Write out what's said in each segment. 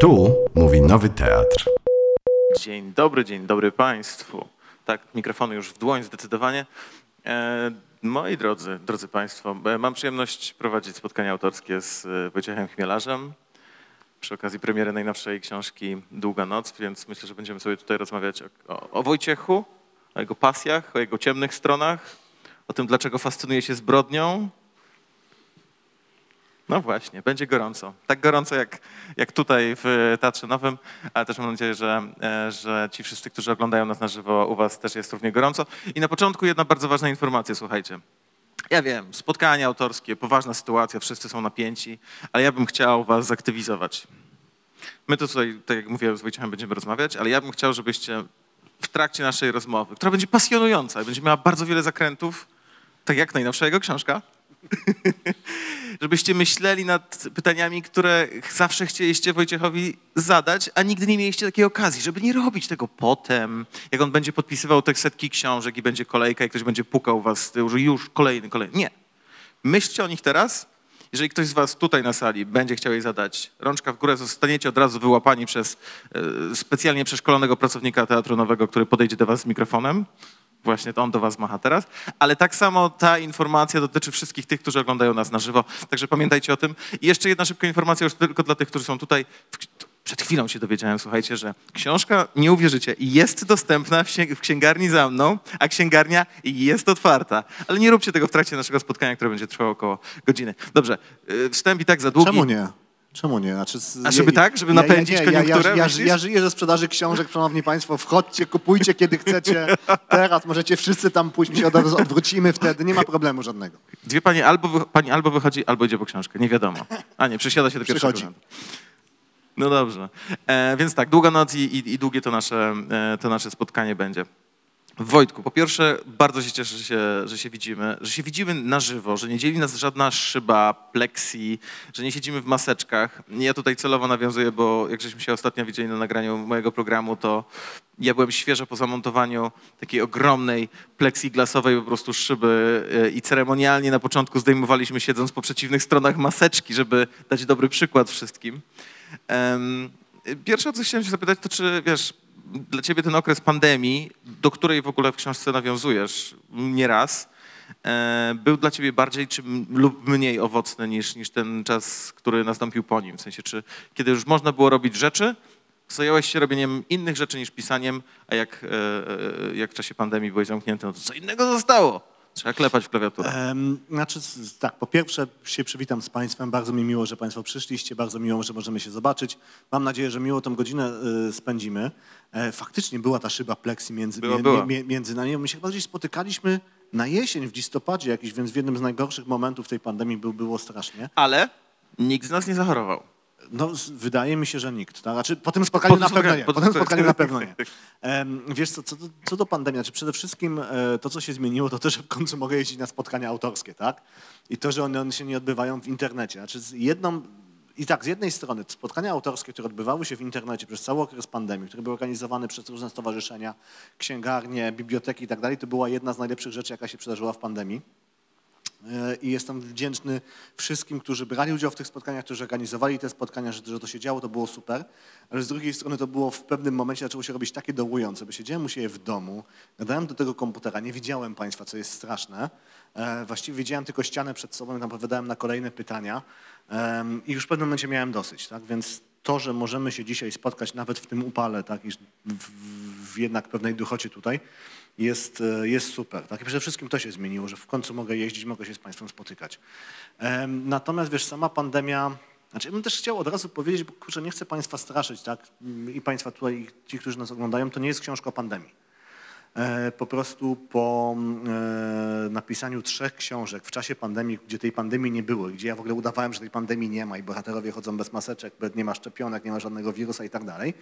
Tu mówi Nowy Teatr. Dzień dobry, dzień dobry Państwu. Tak, mikrofony już w dłoń zdecydowanie. E, moi drodzy, drodzy Państwo, e, mam przyjemność prowadzić spotkania autorskie z e, Wojciechem Chmielarzem przy okazji premiery najnowszej książki Długa Noc, więc myślę, że będziemy sobie tutaj rozmawiać o, o Wojciechu, o jego pasjach, o jego ciemnych stronach, o tym, dlaczego fascynuje się zbrodnią, no właśnie, będzie gorąco. Tak gorąco jak, jak tutaj w Teatrze Nowym, ale też mam nadzieję, że, e, że ci wszyscy, którzy oglądają nas na żywo, u was też jest równie gorąco. I na początku jedna bardzo ważna informacja, słuchajcie. Ja wiem, spotkania autorskie, poważna sytuacja, wszyscy są napięci, ale ja bym chciał was zaktywizować. My to tutaj, tak jak mówiłem, z Wojciechem będziemy rozmawiać, ale ja bym chciał, żebyście w trakcie naszej rozmowy, która będzie pasjonująca, będzie miała bardzo wiele zakrętów, tak jak najnowsza jego książka, żebyście myśleli nad pytaniami, które zawsze chcieliście Wojciechowi zadać, a nigdy nie mieliście takiej okazji, żeby nie robić tego potem, jak on będzie podpisywał te setki książek i będzie kolejka i ktoś będzie pukał was z tyłu, że już kolejny, kolejny. Nie. Myślcie o nich teraz. Jeżeli ktoś z was tutaj na sali będzie chciał jej zadać, rączka w górę, zostaniecie od razu wyłapani przez e, specjalnie przeszkolonego pracownika teatru nowego, który podejdzie do was z mikrofonem. Właśnie to on do was macha teraz. Ale tak samo ta informacja dotyczy wszystkich tych, którzy oglądają nas na żywo. Także pamiętajcie o tym. I jeszcze jedna szybka informacja już tylko dla tych, którzy są tutaj. Przed chwilą się dowiedziałem, słuchajcie, że książka, nie uwierzycie, jest dostępna w księgarni za mną, a księgarnia jest otwarta. Ale nie róbcie tego w trakcie naszego spotkania, które będzie trwało około godziny. Dobrze, y, wstęp i tak za długi. Czemu nie? Czemu nie? Znaczy, A żeby tak? Żeby napędzić ja, koniunkturę? Ja, ja, żyję ze sprzedaży książek, szanowni państwo. Wchodźcie, kupujcie kiedy chcecie. Teraz możecie wszyscy tam pójść, my się od razu odwrócimy wtedy. Nie ma problemu żadnego. Dwie panie albo, pani albo wychodzi, albo idzie po książkę. Nie wiadomo. A nie, przesiada się do pierwszego rzędu. No dobrze. E, więc tak, długa noc i, i, i długie to nasze, e, to nasze spotkanie będzie. Wojtku, po pierwsze bardzo się cieszę, że się, że się widzimy, że się widzimy na żywo, że nie dzieli nas żadna szyba, pleksi, że nie siedzimy w maseczkach. Ja tutaj celowo nawiązuję, bo jak żeśmy się ostatnio widzieli na nagraniu mojego programu, to ja byłem świeżo po zamontowaniu takiej ogromnej plexiglasowej po prostu szyby e, i ceremonialnie na początku zdejmowaliśmy siedząc po przeciwnych stronach maseczki, żeby dać dobry przykład wszystkim. Pierwsze, o co chciałem się zapytać, to czy wiesz, dla ciebie ten okres pandemii, do której w ogóle w książce nawiązujesz nieraz, e, był dla ciebie bardziej czy lub mniej owocny niż, niż ten czas, który nastąpił po nim? W sensie, czy kiedy już można było robić rzeczy, zająłeś się robieniem innych rzeczy niż pisaniem, a jak, e, e, jak w czasie pandemii byłeś zamknięty, no to co innego zostało? Trzeba klepać w klawiaturę. Znaczy, tak, po pierwsze się przywitam z państwem. Bardzo mi miło, że państwo przyszliście. Bardzo miło, że możemy się zobaczyć. Mam nadzieję, że miło tą godzinę y, spędzimy. E, faktycznie była ta szyba pleksji między, Była, mie- była. mie- między nami. My się chyba gdzieś spotykaliśmy na jesień, w listopadzie jakiś, więc w jednym z najgorszych momentów tej pandemii był, było strasznie. Ale nikt z nas nie zachorował. No, wydaje mi się, że nikt. Tak? Znaczy, po tym spotkaniu Po na pewno spotkaniu- nie. po tym spotkaniu na pewno nie. Em, wiesz co, co, do, co do pandemii, znaczy przede wszystkim e, to, co się zmieniło, to to, że w końcu mogę jeździć na spotkania autorskie, tak? I to, że one, one się nie odbywają w internecie. Znaczy z jedną, i tak, z jednej strony spotkania autorskie, które odbywały się w internecie przez cały okres pandemii, które były organizowane przez różne stowarzyszenia, księgarnie, biblioteki i tak dalej, to była jedna z najlepszych rzeczy, jaka się przydarzyła w pandemii. E, I jestem wdzięczny wszystkim, którzy brali udział w tych spotkaniach, którzy organizowali te spotkania, że, że to się działo, to było super. Ale z drugiej strony to było w pewnym momencie zaczęło się robić takie dołujące, bo siedziałem u siebie w domu, gadałem do tego komputera, nie widziałem Państwa, co jest straszne. E, właściwie widziałem tylko ścianę przed sobą i odpowiadałem na kolejne pytania. I już w pewnym momencie miałem dosyć, tak? Więc to, że możemy się dzisiaj spotkać nawet w tym upale, tak? I w, w jednak pewnej duchocie tutaj, jest, e, jest super. Tak? I przede wszystkim to się zmieniło, że w końcu mogę jeździć, mogę się z Państwem spotykać. Natomiast wiesz, sama pandemia, znaczy ja bym też chciał od razu powiedzieć, bo kurczę, nie chcę Państwa straszyć, tak? I Państwa tutaj, i ci, którzy nas oglądają, to nie jest książka o pandemii. E, Po prostu po e, napisaniu trzech książek w czasie pandemii, gdzie tej pandemii nie było, gdzie ja w ogóle udawałem, że tej pandemii nie ma i bohaterowie chodzą bez maseczek, nie ma szczepionek, nie ma żadnego wirusa i tak dalej,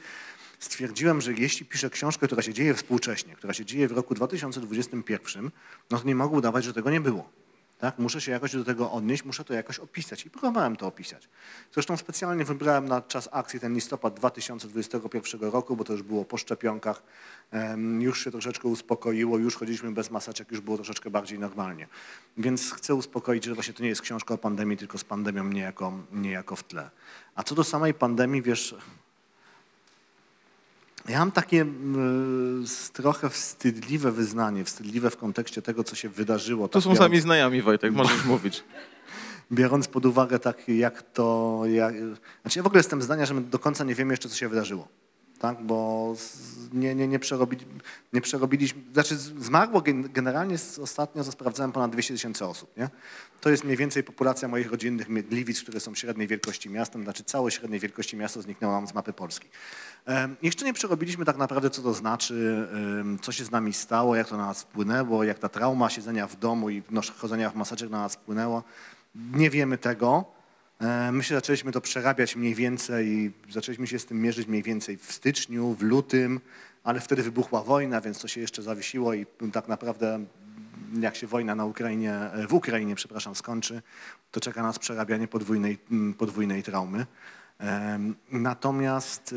stwierdziłem, że jeśli piszę książkę, która się dzieje współcześnie, która się dzieje w roku 2021, no to nie mogę udawać, że tego nie było. Tak? Muszę się jakoś do tego odnieść, muszę to jakoś opisać i próbowałem to opisać. Zresztą specjalnie wybrałem na czas akcji ten listopad 2021 roku, bo to już było po szczepionkach, już się troszeczkę uspokoiło, już chodziliśmy bez maseczek, już było troszeczkę bardziej normalnie. Więc chcę uspokoić, że właśnie to nie jest książka o pandemii, tylko z pandemią niejako, niejako w tle. A co do samej pandemii, wiesz, Ja mam takie trochę wstydliwe wyznanie, wstydliwe w kontekście tego, co się wydarzyło. To tak są biorąc- sami znajomi, Wojtek, możesz mówić. biorąc pod uwagę tak, jak to... Jak, znaczy ja w ogóle jestem zdania, że my do końca nie wiemy jeszcze, co się wydarzyło. Tak, bo nie, nie, nie, przerobili, nie przerobiliśmy, znaczy zmarło gen- generalnie ostatnio, sprawdzałem, ponad 200 tysięcy osób. Nie? To jest mniej więcej populacja moich rodzinnych Gliwic, które są średniej wielkości miastem, znaczy całe średniej wielkości miasto zniknęło nam z mapy Polski. Jeszcze nie przerobiliśmy tak naprawdę, co to znaczy, co się z nami stało, jak to na nas wpłynęło, jak ta trauma siedzenia w domu i chodzenia w maseczek na nas wpłynęła. Nie wiemy tego. E, My się zaczęliśmy to przerabiać mniej więcej, zaczęliśmy się z tym mierzyć mniej więcej w styczniu, w lutym, ale wtedy wybuchła wojna, więc to się jeszcze zawiesiło i tak naprawdę jak się wojna na Ukrainie, e, w Ukrainie, przepraszam, skończy, to czeka nas przerabianie podwójnej, podwójnej traumy. Em, Natomiast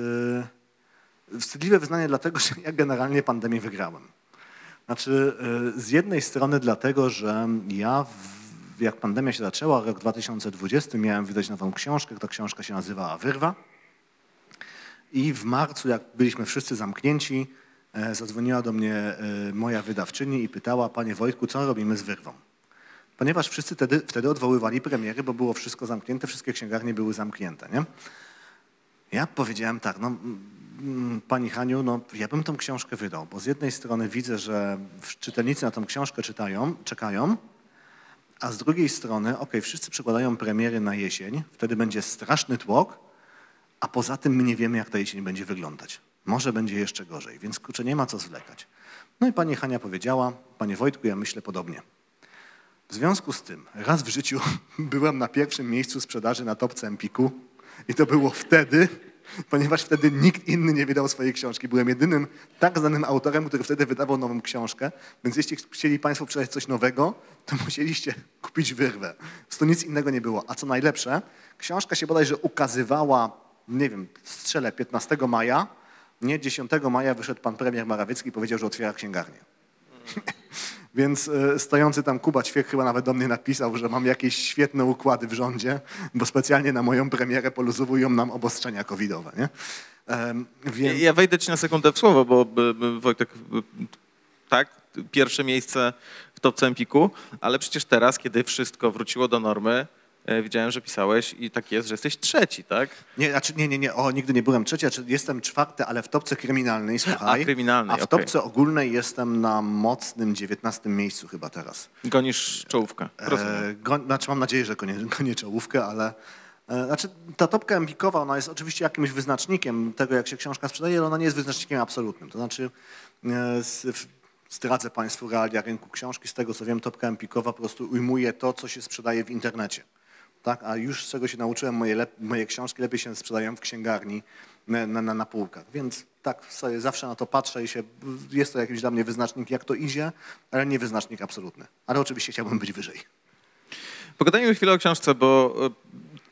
e, wstydliwe wyznanie dlatego, że ja generalnie pandemię wygrałem. Znaczy, z jednej strony dlatego, że ja, w, jak pandemia się zaczęła, rok 2020, miałem wydać nową książkę. Ta książka się nazywała Wyrwa. I w marcu, jak byliśmy wszyscy zamknięci, e, zadzwoniła do mnie e, moja wydawczyni i pytała, panie Wojtku, co robimy z Wyrwą? Ponieważ wszyscy wtedy, wtedy odwoływali premiery, bo było wszystko zamknięte, wszystkie księgarnie były zamknięte. Nie? Ja powiedziałem tak, no pani Haniu, no ja bym tą książkę wydał, bo z jednej strony widzę, że czytelnicy na tą książkę czytają, czekają, a z drugiej strony, okej, wszyscy przekładają premiery na jesień, wtedy będzie straszny tłok, a poza tym my nie wiemy, jak ta jesień będzie wyglądać. Może będzie jeszcze gorzej, więc kurczę, nie ma co zwlekać. No i pani Hania powiedziała, panie Wojtku, ja myślę podobnie. W związku z tym, raz w życiu byłem na pierwszym miejscu sprzedaży na topce Empiku i to było wtedy, ponieważ wtedy nikt inny nie wydał swojej książki. Byłem jedynym tak znanym autorem, który wtedy wydawał nową książkę, więc jeśli chcieli Państwo przeczytać coś nowego, to musieliście kupić wyrwę. To nic innego nie było. A co najlepsze, książka się bodajże ukazywała, nie wiem, strzelę 15 maja, nie 10 maja wyszedł pan premier Morawiecki i powiedział, że otwiera księgarnię. Więc e, stojący tam Kuba Ćwiek chyba nawet do mnie napisał, że mam jakieś świetne układy w rządzie, bo specjalnie na moją premierę poluzowują nam obostrzenia covidowe. Nie? Więc, Ja wejdę ci na sekundę w słowo, bo Wojtek, tak, pierwsze miejsce w topce Empiku, ale przecież teraz, kiedy wszystko wróciło do normy, widziałem, że pisałeś i tak jest, że jesteś trzeci, tak? nie, znaczy, nie, nie, nie, o, nigdy nie byłem trzeci, znaczy jestem czwarty, ale w topce kryminalnej, słuchaj. A, kryminalnej, A w topce ogólnej jestem na mocnym 19 miejscu chyba teraz. Gonisz czołówkę. Rozumiem. E, go, znaczy mam nadzieję, że gonię, gonię czołówkę, ale e, znaczy ta topka empikowa, ona jest oczywiście jakimś wyznacznikiem tego, jak się książka sprzedaje, ale ona nie jest wyznacznikiem absolutnym. To znaczy e, z, w, zdradzę Państwu realia rynku książki. Z tego co wiem, topka empikowa po prostu ujmuje to, co się sprzedaje w internecie. Tak? A już czego się nauczyłem, moje, moje książki lepiej się sprzedają w księgarni na, na, na, półkach. Więc tak sobie zawsze na to patrzę i się, jest to jakiś dla mnie wyznacznik, jak to idzie, ale nie wyznacznik absolutny. Ale oczywiście chciałbym być wyżej. Pogadajmy chwilę o książce, bo e,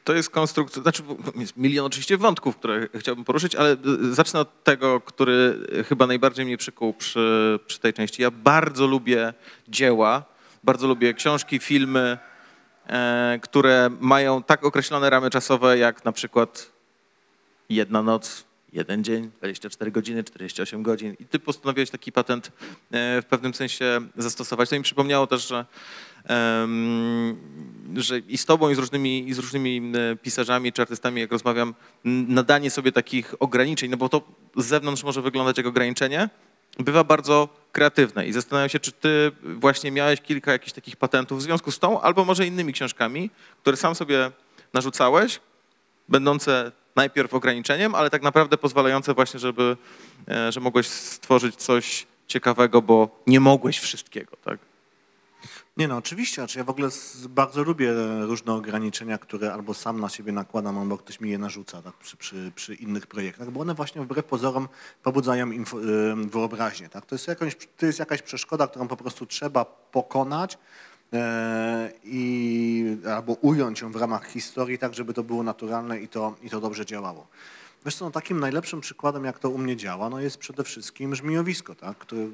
to jest konstrukcja, znaczy jest milion oczywiście wątków, które chciałbym poruszyć, ale e, zacznę od tego, który chyba najbardziej mnie przykuł przy, przy tej części. Ja bardzo lubię dzieła, bardzo lubię książki, filmy, e, które mają tak określone ramy czasowe, jak na przykład jedna noc, jeden dzień, 24 godziny, 48 godzin. I ty postanowiłeś taki patent e, w pewnym sensie zastosować. To mi przypomniało też, że, że i z tobą, i z różnymi, i z różnymi e, pisarzami czy artystami, jak rozmawiam, nadanie sobie takich ograniczeń, no bo to z zewnątrz może wyglądać jak ograniczenie, bywa bardzo kreatywne. I zastanawiam się, czy ty właśnie miałeś kilka jakichś takich patentów w związku z tą, albo może innymi książkami, które sam sobie narzucałeś, będące najpierw ograniczeniem, ale tak naprawdę pozwalające właśnie, żeby, e, że mogłeś stworzyć coś ciekawego, bo nie mogłeś wszystkiego, tak? Nie no, oczywiście. Znaczy ja w ogóle bardzo lubię różne ograniczenia, które albo sam na siebie nakładam, albo ktoś mi je narzuca tak, przy, przy, przy innych projektach, bo one właśnie wbrew pozorom pobudzają info, wyobraźnię. Tak? To, jest jakąś, to jest jakaś przeszkoda, którą po prostu trzeba pokonać e, i, albo ująć ją w ramach historii, tak żeby to było naturalne i to, i to dobrze działało. Wiesz co, no takim najlepszym przykładem, jak to u mnie działa, no jest przede wszystkim żmijowisko, tak? Które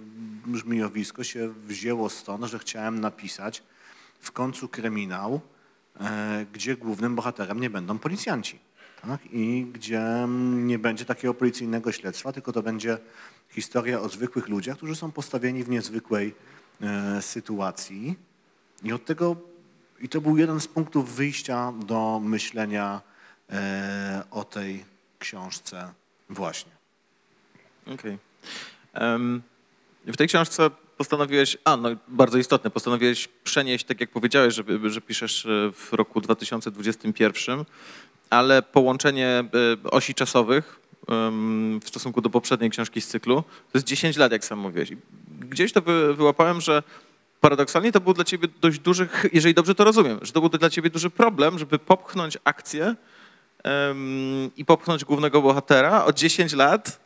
żmijowisko się wzięło stąd, że chciałem napisać w końcu kryminał, e, gdzie głównym bohaterem nie będą policjanci. tak? i gdzie mm, nie będzie takiego policyjnego śledztwa, tylko to będzie historia o zwykłych ludziach, którzy są postawieni w niezwykłej e, sytuacji. I od tego, i to był jeden z punktów wyjścia do myślenia e, o tej książce właśnie. Okej. Em, W tej książce postanowiłeś, a no bardzo istotne, postanowiłeś przenieść, tak jak powiedziałeś, że, że piszesz e, w roku 2021, ale połączenie e, osi czasowych w stosunku do poprzedniej książki z cyklu, to jest 10 lat, jak sam mówiłeś. Gdzieś to wy, wyłapałem, że paradoksalnie to był dla ciebie dość duży, jeżeli dobrze to rozumiem, że to był dla ciebie duży problem, żeby popchnąć akcję i popchnąć głównego bohatera o 10 lat,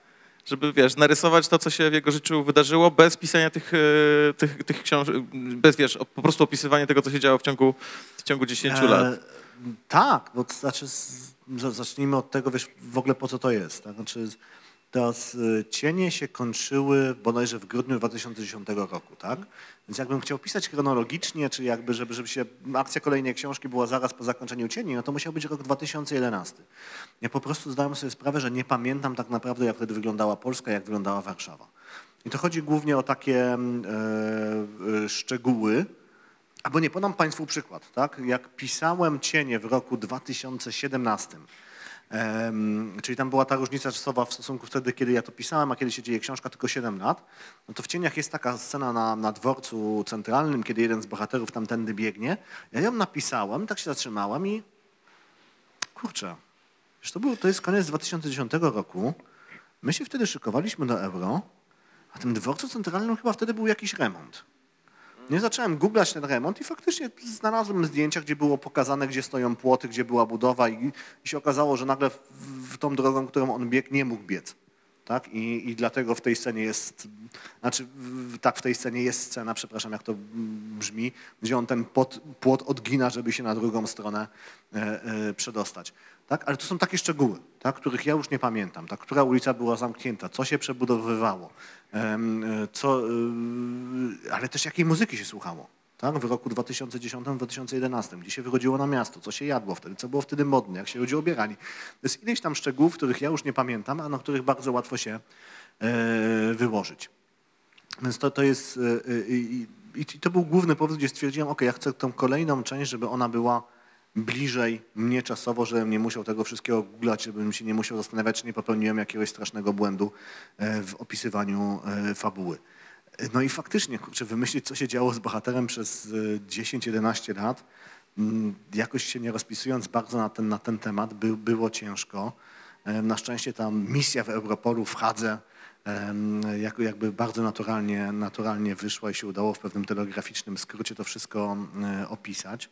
żeby, wiesz, narysować to, co się w jego życiu wydarzyło, bez pisania tych, e, tych, tych książek, bez, wiesz, po prostu opisywania tego, co się działo w ciągu, w ciągu 10 E, lat. Tak, bo to znaczy, zacznijmy od tego, wiesz, w ogóle po co to jest. Tak? Znaczy, te s- cienie się kończyły bodajże w grudniu 2010 roku, tak? Więc jakbym chciał pisać chronologicznie, czy jakby, żeby, żeby się akcja kolejnej książki była zaraz po zakończeniu cieni, no to musiał być rok 2011. Ja po prostu zdałem sobie sprawę, że nie pamiętam tak naprawdę, jak wtedy wyglądała Polska, jak wyglądała Warszawa. I to chodzi głównie o takie mm, e, e, szczegóły, Albo nie, podam Państwu przykład. Tak? Jak pisałem Cienie w roku 2017, em, czyli tam była ta różnica czasowa w stosunku wtedy, kiedy ja to pisałem, a kiedy się dzieje książka, tylko 7 lat, no to w Cieniach jest taka scena na, na dworcu centralnym, kiedy jeden z bohaterów tamtędy biegnie. Ja ją napisałem, tak się zatrzymałem i kurczę, to, był, to jest koniec 2010 roku. My się wtedy szykowaliśmy do euro, a tym dworcu centralnym chyba wtedy był jakiś remont. Nie zacząłem googlać ten remont i faktycznie znalazłem zdjęcia, gdzie było pokazane, gdzie stoją płoty, gdzie była budowa i, i się okazało, że nagle w, w tą drogą, którą on biegł, nie mógł biec. Tak? I, I dlatego w tej scenie jest, znaczy w, tak, w tej scenie jest scena, przepraszam jak to brzmi, gdzie on ten płot, płot odgina, żeby się na drugą stronę e, e, przedostać. Tak? Ale to są takie szczegóły, tak? których ja już nie pamiętam. Tak? Która ulica była zamknięta, co się przebudowywało, e, co, y, ale też jakiej muzyki się słuchało. Tak? W roku 2010-2011, gdzie się wychodziło na miasto, co się jadło wtedy, co było wtedy modne, jak się ludzie ubierali. To jest ileś tam szczegółów, których ja już nie pamiętam, a na których bardzo łatwo się e, wyłożyć. Więc to, to jest, e, e, i, i to był główny powód, gdzie stwierdziłem, ok, ja chcę tą kolejną część, żeby ona była bliżej mnie czasowo, żebym nie musiał tego wszystkiego googlać, żebym się nie musiał zastanawiać, czy nie popełniłem jakiegoś strasznego błędu e, w opisywaniu e, fabuły. No i faktycznie, kurczę, wymyślić, co się działo z bohaterem przez e, 10-11 lat, mm, jakoś się nie rozpisując bardzo na ten, na ten temat, by, było ciężko. E, Na szczęście ta misja w Europolu w Hadze jakby bardzo naturalnie, naturalnie wyszła i się udało w pewnym telegraficznym skrócie to wszystko e, opisać.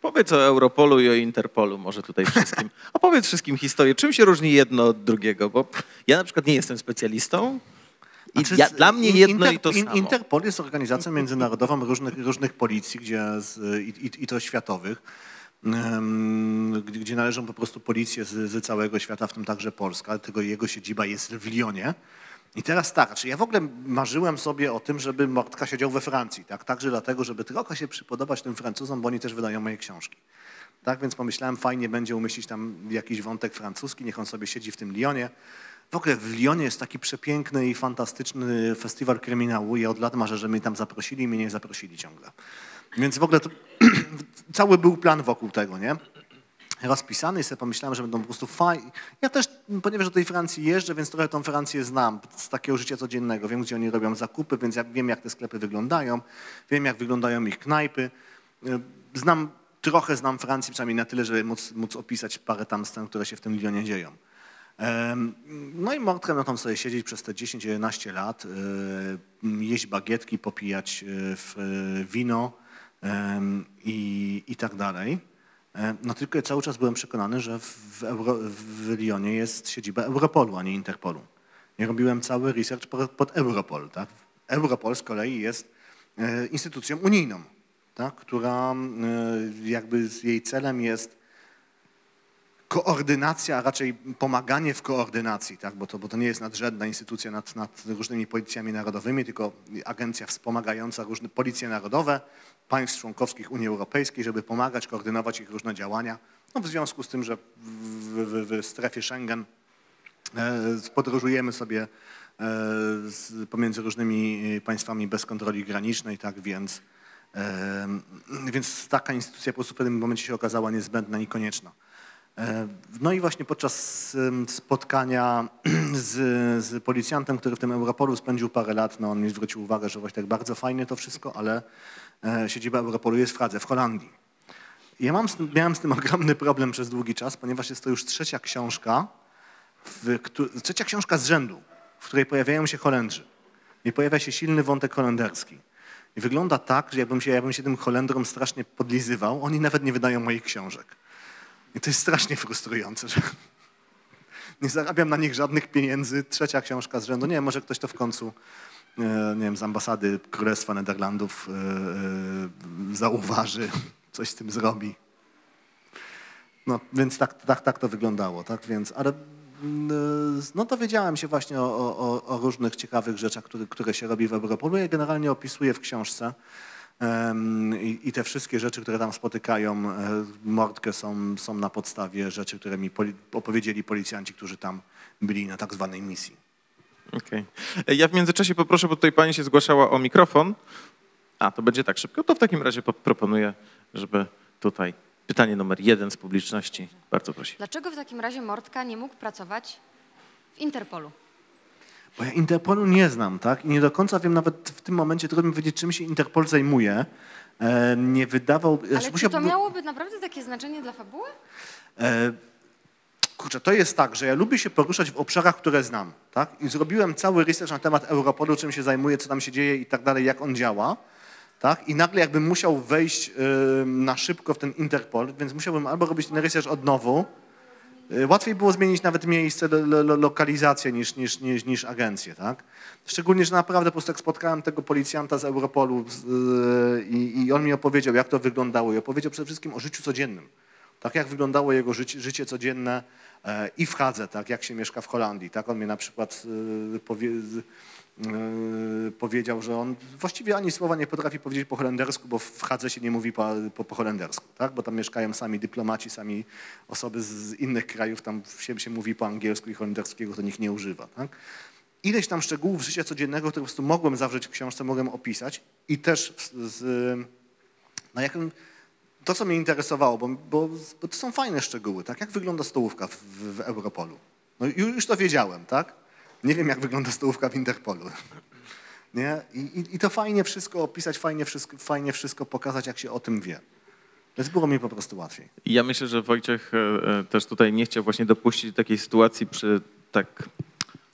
Powiedz o Europolu i o Interpolu może tutaj wszystkim. Opowiedz wszystkim historię. Czym się różni jedno od drugiego? Bo ja na przykład nie jestem specjalistą i Znaczy, ja, dla mnie jedno Inter- i to samo. Interpol jest organizacją międzynarodową różnych, różnych policji, gdzie z, i, i, i to światowych, gdzie, gdzie należą po prostu policje z, z całego świata, w tym także Polska. Tego jego siedziba jest w Lyonie. I teraz tak, znaczy ja w ogóle marzyłem sobie o tym, żeby Mortka siedział we Francji, tak? Także dlatego, żeby trochę się przypodobać tym Francuzom, bo oni też wydają moje książki. Tak więc pomyślałem, fajnie będzie umieścić tam jakiś wątek francuski, niech on sobie siedzi w tym Lyonie. W ogóle w Lyonie jest taki przepiękny i fantastyczny festiwal kryminału. Ja od lat marzę, że mnie tam zaprosili i mnie nie zaprosili ciągle. Więc w ogóle to, cały był plan wokół tego, nie? Rozpisany i sobie pomyślałem, że będą po prostu fajni. Ja też, ponieważ do tej Francji jeżdżę, więc trochę tą Francję znam z takiego życia codziennego. Wiem, gdzie oni robią zakupy, więc ja wiem, jak te sklepy wyglądają, wiem, jak wyglądają ich knajpy. Y, Znam, trochę znam Francję, przynajmniej na tyle, żeby móc, móc opisać parę tam scen, które się w tym Lyonie dzieją. No i Mortka no tam sobie siedzieć przez te 10-11 lat, y, jeść bagietki, popijać y, wino i, i tak dalej. E, No tylko cały czas byłem przekonany, że w, Euro, w Lyonie jest siedziba Europolu, a nie Interpolu. Ja robiłem cały research pod, pod Europol. Tak? Europol z kolei jest e, instytucją unijną, tak? która e, jakby jej celem jest koordynacja, a raczej pomaganie w koordynacji, tak? bo, to, bo to nie jest nadrzędna instytucja nad, nad różnymi policjami narodowymi, tylko agencja wspomagająca różne policje narodowe państw członkowskich Unii Europejskiej, żeby pomagać, koordynować ich różne działania. No, w związku z tym, że w, w, w strefie Schengen e, podróżujemy sobie e, pomiędzy różnymi państwami bez kontroli granicznej, tak więc, e, więc taka instytucja po prostu w pewnym momencie się okazała niezbędna i konieczna. E, No i właśnie podczas spotkania z, z policjantem, który w tym Europolu spędził parę lat, no on mi zwrócił uwagę, że właśnie tak bardzo fajnie to wszystko, ale e, siedziba Europolu jest w Pradze, w Holandii. Ja mam, miałem z tym ogromny problem przez długi czas, ponieważ jest to już trzecia książka, w, trzecia książka z rzędu, w której pojawiają się Holendrzy. I pojawia się silny wątek holenderski. I wygląda tak, że jakbym się, jakbym się tym Holendrom strasznie podlizywał, oni nawet nie wydają moich książek. I to jest strasznie frustrujące, że nie zarabiam na nich żadnych pieniędzy. Trzecia książka z rzędu. Nie wiem, może ktoś to w końcu, e, nie wiem, z ambasady Królestwa Nederlandów e, e, zauważy, coś z tym zrobi. No, więc tak, tak, tak to wyglądało, tak, więc, ale mm, no dowiedziałem się właśnie o, o, o- różnych ciekawych rzeczach, które, które się robi w Europolu. Ja generalnie opisuję w książce i, i te wszystkie rzeczy, które tam spotykają, e, mordkę są, są na podstawie rzeczy, które mi opowiedzieli policjanci, którzy tam byli na tak zwanej misji. Okej. E, Ja w międzyczasie poproszę, bo tutaj pani się zgłaszała o mikrofon. A, to będzie tak szybko. To w takim razie po- proponuję, żeby tutaj pytanie numer jeden z publiczności. Bardzo proszę. Dlaczego w takim razie Mordka nie mógł pracować w Interpolu? Bo ja Interpolu nie znam, tak? I nie do końca wiem nawet w tym momencie, trudno mi powiedzieć, czym się Interpol zajmuje. E, nie wydawał... Ale znaczy, czy to miałoby naprawdę takie znaczenie dla fabuły? E, Kurczę, to jest tak, że ja lubię się poruszać w obszarach, które znam, tak? I zrobiłem cały research na temat Europolu, czym się zajmuje, co tam się dzieje i tak dalej, jak on działa, tak? I nagle jakbym musiał wejść na szybko w ten Interpol, więc musiałbym albo robić ten research od nowu, y, Łatwiej było zmienić nawet miejsce, lo, lo, lo- lokalizację niż, niż, niż, niż agencję, tak? Szczególnie, że naprawdę po prostu jak spotkałem tego policjanta z Europolu y, i, i on mi opowiedział, jak to wyglądało i opowiedział przede wszystkim o życiu codziennym. Tak jak wyglądało jego życie, życie codzienne i w Hadze, tak jak się mieszka w Holandii. Tak on mnie na przykład y, powie, y, powiedział, że on właściwie ani słowa nie potrafi powiedzieć po holendersku, bo w Hadze się nie mówi po, po, po holendersku, tak? bo tam mieszkają sami dyplomaci, sami osoby z, innych krajów, tam się, się mówi po angielsku i holenderskiego to nikt nie używa. Tak? Ileś tam szczegółów życia codziennego, które po prostu mogłem zawrzeć w książce, mogłem opisać i też z, z na jakim, to, co mnie interesowało, bo, bo, bo to są fajne szczegóły, tak? Jak wygląda stołówka w, w Europolu? No już, to wiedziałem, tak? Nie wiem, jak wygląda stołówka w Interpolu. Nie? I, i, I to fajnie wszystko opisać, fajnie wszystko, fajnie wszystko pokazać, jak się o tym wie. Więc było mi po prostu łatwiej. Ja myślę, że Wojciech e, e, też tutaj nie chciał właśnie dopuścić takiej sytuacji przy tak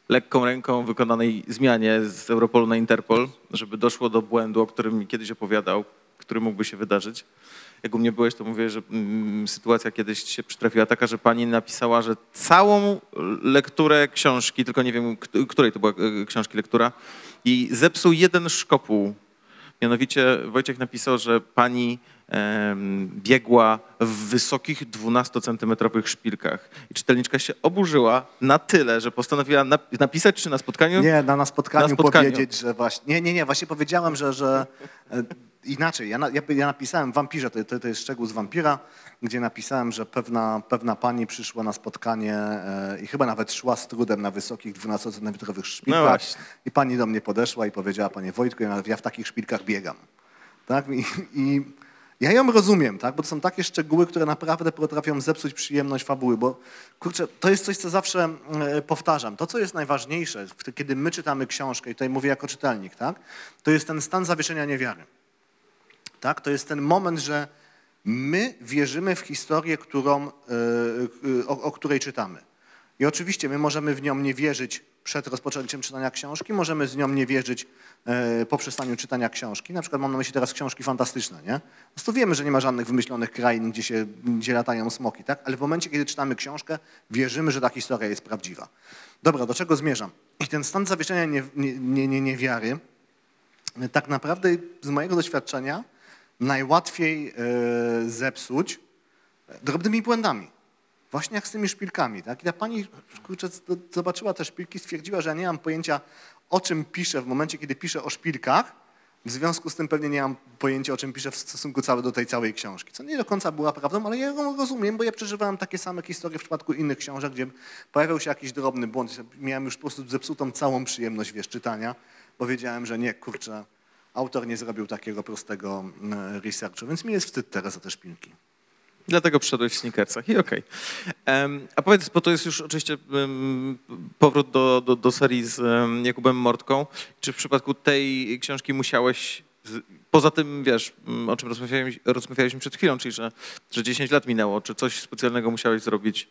lekką ręką wykonanej zmianie z Europolu na Interpol, żeby doszło do błędu, o którym kiedyś opowiadał, który mógłby się wydarzyć. Jak u mnie byłeś, to mówię, że mm, sytuacja kiedyś się przytrafiła taka, że pani napisała, że całą lekturę książki, tylko nie wiem, której to była e, książki lektura, i zepsuł jeden szkopuł. Mianowicie Wojciech napisał, że pani biegła w wysokich 12-centymetrowych szpilkach. I czytelniczka się oburzyła na tyle, że postanowiła nap- napisać czy na spotkaniu? Nie, na, na, spotkaniu, Na spotkaniu. powiedzieć, że właśnie... Nie, nie, nie, właśnie powiedziałem, że... że e, inaczej, ja, ja, ja napisałem w Wampirze, to, to, to jest szczegół z Wampira, gdzie napisałem, że pewna, pewna pani przyszła na spotkanie e, i chyba nawet szła z trudem na wysokich 12-centymetrowych szpilkach. No właśnie. I pani do mnie podeszła i powiedziała, panie Wojtku, ja, ja w takich szpilkach biegam. Tak? I, I ja ją rozumiem, tak? bo to są takie szczegóły, które naprawdę potrafią zepsuć przyjemność fabuły, bo kurczę, to jest coś, co zawsze e, powtarzam. To, co jest najważniejsze, kiedy my czytamy książkę, i tutaj mówię jako czytelnik, tak? to jest ten stan zawieszenia niewiary. Tak? To jest ten moment, że my wierzymy w historię, którą, e, e, o, o której czytamy. I oczywiście my możemy w nią nie wierzyć przed rozpoczęciem czytania książki, możemy z nią nie wierzyć e, po przestaniu czytania książki. Na przykład mam na myśli teraz książki fantastyczne, nie? Prostu wiemy, że nie ma żadnych wymyślonych krain, gdzie, się, gdzie latają smoki, tak? Ale w momencie, kiedy czytamy książkę, wierzymy, że ta historia jest prawdziwa. Dobra, do czego zmierzam? I ten stan zawieszenia nie, nie, nie, niewiary tak naprawdę z mojego doświadczenia najłatwiej e, zepsuć drobnymi błędami. Właśnie jak z tymi szpilkami, tak? I ta pani, kurczę, zobaczyła te szpilki, stwierdziła, że ja nie mam pojęcia, o czym piszę w momencie, kiedy piszę o szpilkach, w związku z tym pewnie nie mam pojęcia, o czym piszę w stosunku cały do tej całej książki. Co nie do końca była prawdą, ale ja ją rozumiem, bo ja przeżywałem takie same historie w przypadku innych książek, gdzie pojawiał się jakiś drobny błąd. Miałem już po prostu zepsutą całą przyjemność, wiesz, czytania, bo wiedziałem, że nie, kurczę, autor nie zrobił takiego prostego mm, researchu, więc mi jest wstyd teraz za te szpilki. Dlatego przyszedłeś w sneakersach i okej. Em, A powiedz, bo to jest już oczywiście powrót do, do, do serii z em, Jakubem Mortką. Czy w przypadku tej książki musiałeś, poza tym, wiesz, m, o czym rozmawialiśmy, rozmawialiśmy przed chwilą, czyli że, że 10 lat minęło, czy coś specjalnego musiałeś zrobić,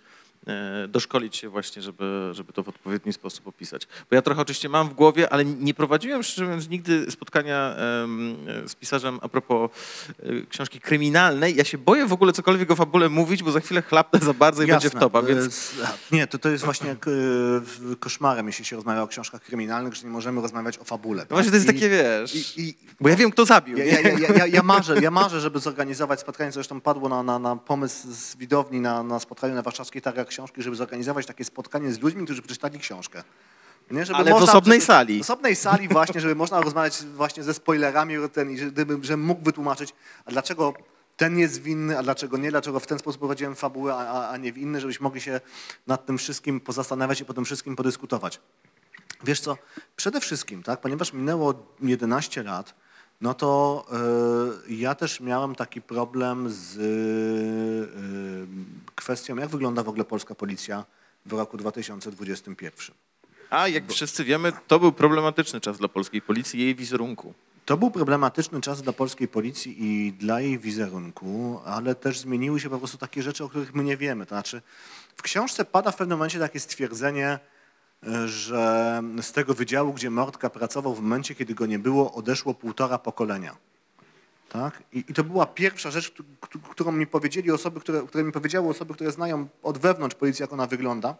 doszkolić się właśnie, żeby, żeby to w odpowiedni sposób opisać? Bo ja trochę oczywiście mam w głowie, ale nie prowadziłem, szczerze mówiąc, nigdy spotkania em, z pisarzem a propos e, książki kryminalnej. Ja się boję w ogóle cokolwiek o fabule mówić, bo za chwilę chlapnę za bardzo i będzie w topa, E, więc... Nie, to, to jest właśnie e, koszmarem, jeśli się rozmawia o książkach kryminalnych, że nie możemy rozmawiać o fabule. No właśnie to jest I- takie, wiesz... I, i, Bo ja wiem, kto zabił. ja, ja, ja, ja, marzę, ja marzę, żeby zorganizować spotkanie, zresztą padło na, na, na pomysł z widowni na, na spotkaniu na warszawskiej targach książki, żeby zorganizować takie spotkanie z ludźmi, którzy przeczytali książkę. Nie, żeby Ale w osobnej sali. W osobnej sali właśnie, żeby można rozmawiać właśnie ze spoilerami ten, i żeby, że mógł wytłumaczyć, a dlaczego ten jest winny, a dlaczego nie, dlaczego w ten sposób prowadziłem fabułę, a, a- a nie w inny, żebyśmy mogli się nad tym wszystkim pozastanawiać i po tym wszystkim podyskutować. Wiesz co, przede wszystkim, tak, ponieważ minęło 11 lat, no to y, ja też miałem taki problem z y, kwestią, jak wygląda w ogóle polska policja w roku 2021. A jak wszyscy wiemy, to był problematyczny czas dla polskiej policji i jej wizerunku. To był problematyczny czas dla polskiej policji i dla jej wizerunku, ale też zmieniły się po prostu takie rzeczy, o których my nie wiemy. To znaczy, w książce pada w pewnym momencie takie stwierdzenie, że z tego wydziału, gdzie Mordka pracował w momencie, kiedy go nie było, odeszło półtora pokolenia. Tak? I, I to była pierwsza rzecz, któ- któ- którą mi powiedzieli osoby, które, które mi powiedziały osoby, które znają od wewnątrz policji, jak ona wygląda.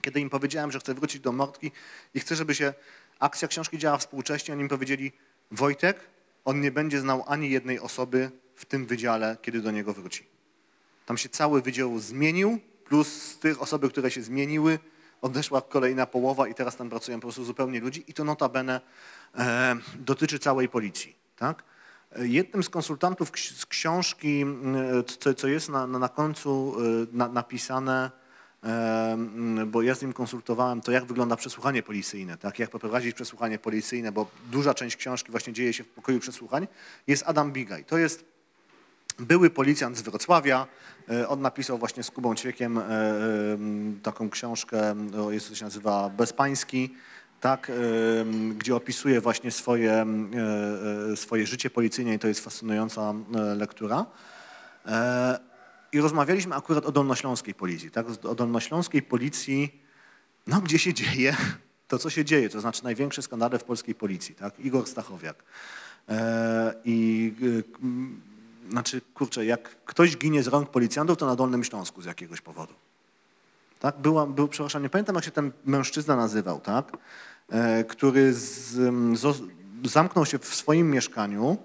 Kiedy im powiedziałem, że chcę wrócić do Mordki i chcę, żeby się akcja książki działa współcześnie, oni mi powiedzieli, Wojtek, on nie będzie znał ani jednej osoby w tym wydziale, kiedy do niego wróci. Tam się cały wydział zmienił, plus z tych osoby, które się zmieniły, odeszła kolejna połowa i teraz tam pracują po prostu zupełnie ludzi i to notabene e, dotyczy całej policji. Tak? E, Jednym z konsultantów z książki, m, co, co jest na, na, końcu e, na, napisane, e, bo ja z nim konsultowałem to, jak wygląda przesłuchanie policyjne, tak? jak poprowadzić przesłuchanie policyjne, bo duża część książki właśnie dzieje się w pokoju przesłuchań, jest Adam Bigaj. To jest były policjant z Wrocławia. e, On napisał właśnie z Kubą Ćwiekiem e, e, taką książkę, jest to się nazywa Bezpański, tak, gdzie opisuje właśnie swoje, swoje życie policyjne i to jest fascynująca lektura. I rozmawialiśmy akurat o dolnośląskiej policji, tak, o dolnośląskiej policji, no gdzie się dzieje to, co się dzieje, to znaczy największe skandale w polskiej policji, tak, Igor Stachowiak. I znaczy, kurczę, jak ktoś ginie z rąk policjantów, to na Dolnym Śląsku z jakiegoś powodu. Tak? Była, był, przepraszam, nie pamiętam jak się ten mężczyzna nazywał, tak? E, który z, m, zo- zamknął się w swoim mieszkaniu,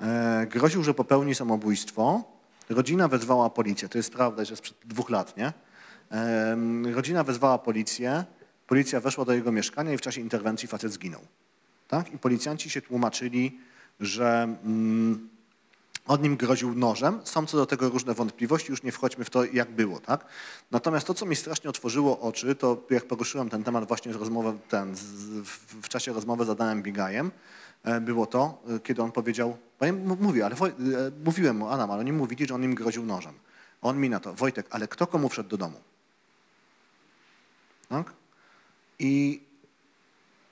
e, groził, że popełni samobójstwo. Rodzina wezwała policję, to jest prawda, że sprzed dwóch lat, nie? Em, Rodzina wezwała policję, policja weszła do jego mieszkania i w czasie interwencji facet zginął. Tak? I policjanci się tłumaczyli, że mm, on nim groził nożem. Są co do tego różne wątpliwości, już nie wchodźmy w to, jak było. Tak? Natomiast to, co mi strasznie otworzyło oczy, to jak poruszyłem ten temat właśnie rozmowę, ten, z, w, w czasie rozmowy z Adamem Bigajem, e, było to, e, kiedy on powiedział, bo ja mówię, ale Woj, e, mówiłem mu, Adam, ale oni mówili, że on im groził nożem. On mi na to, Wojtek, ale kto komu wszedł do domu? Tak? I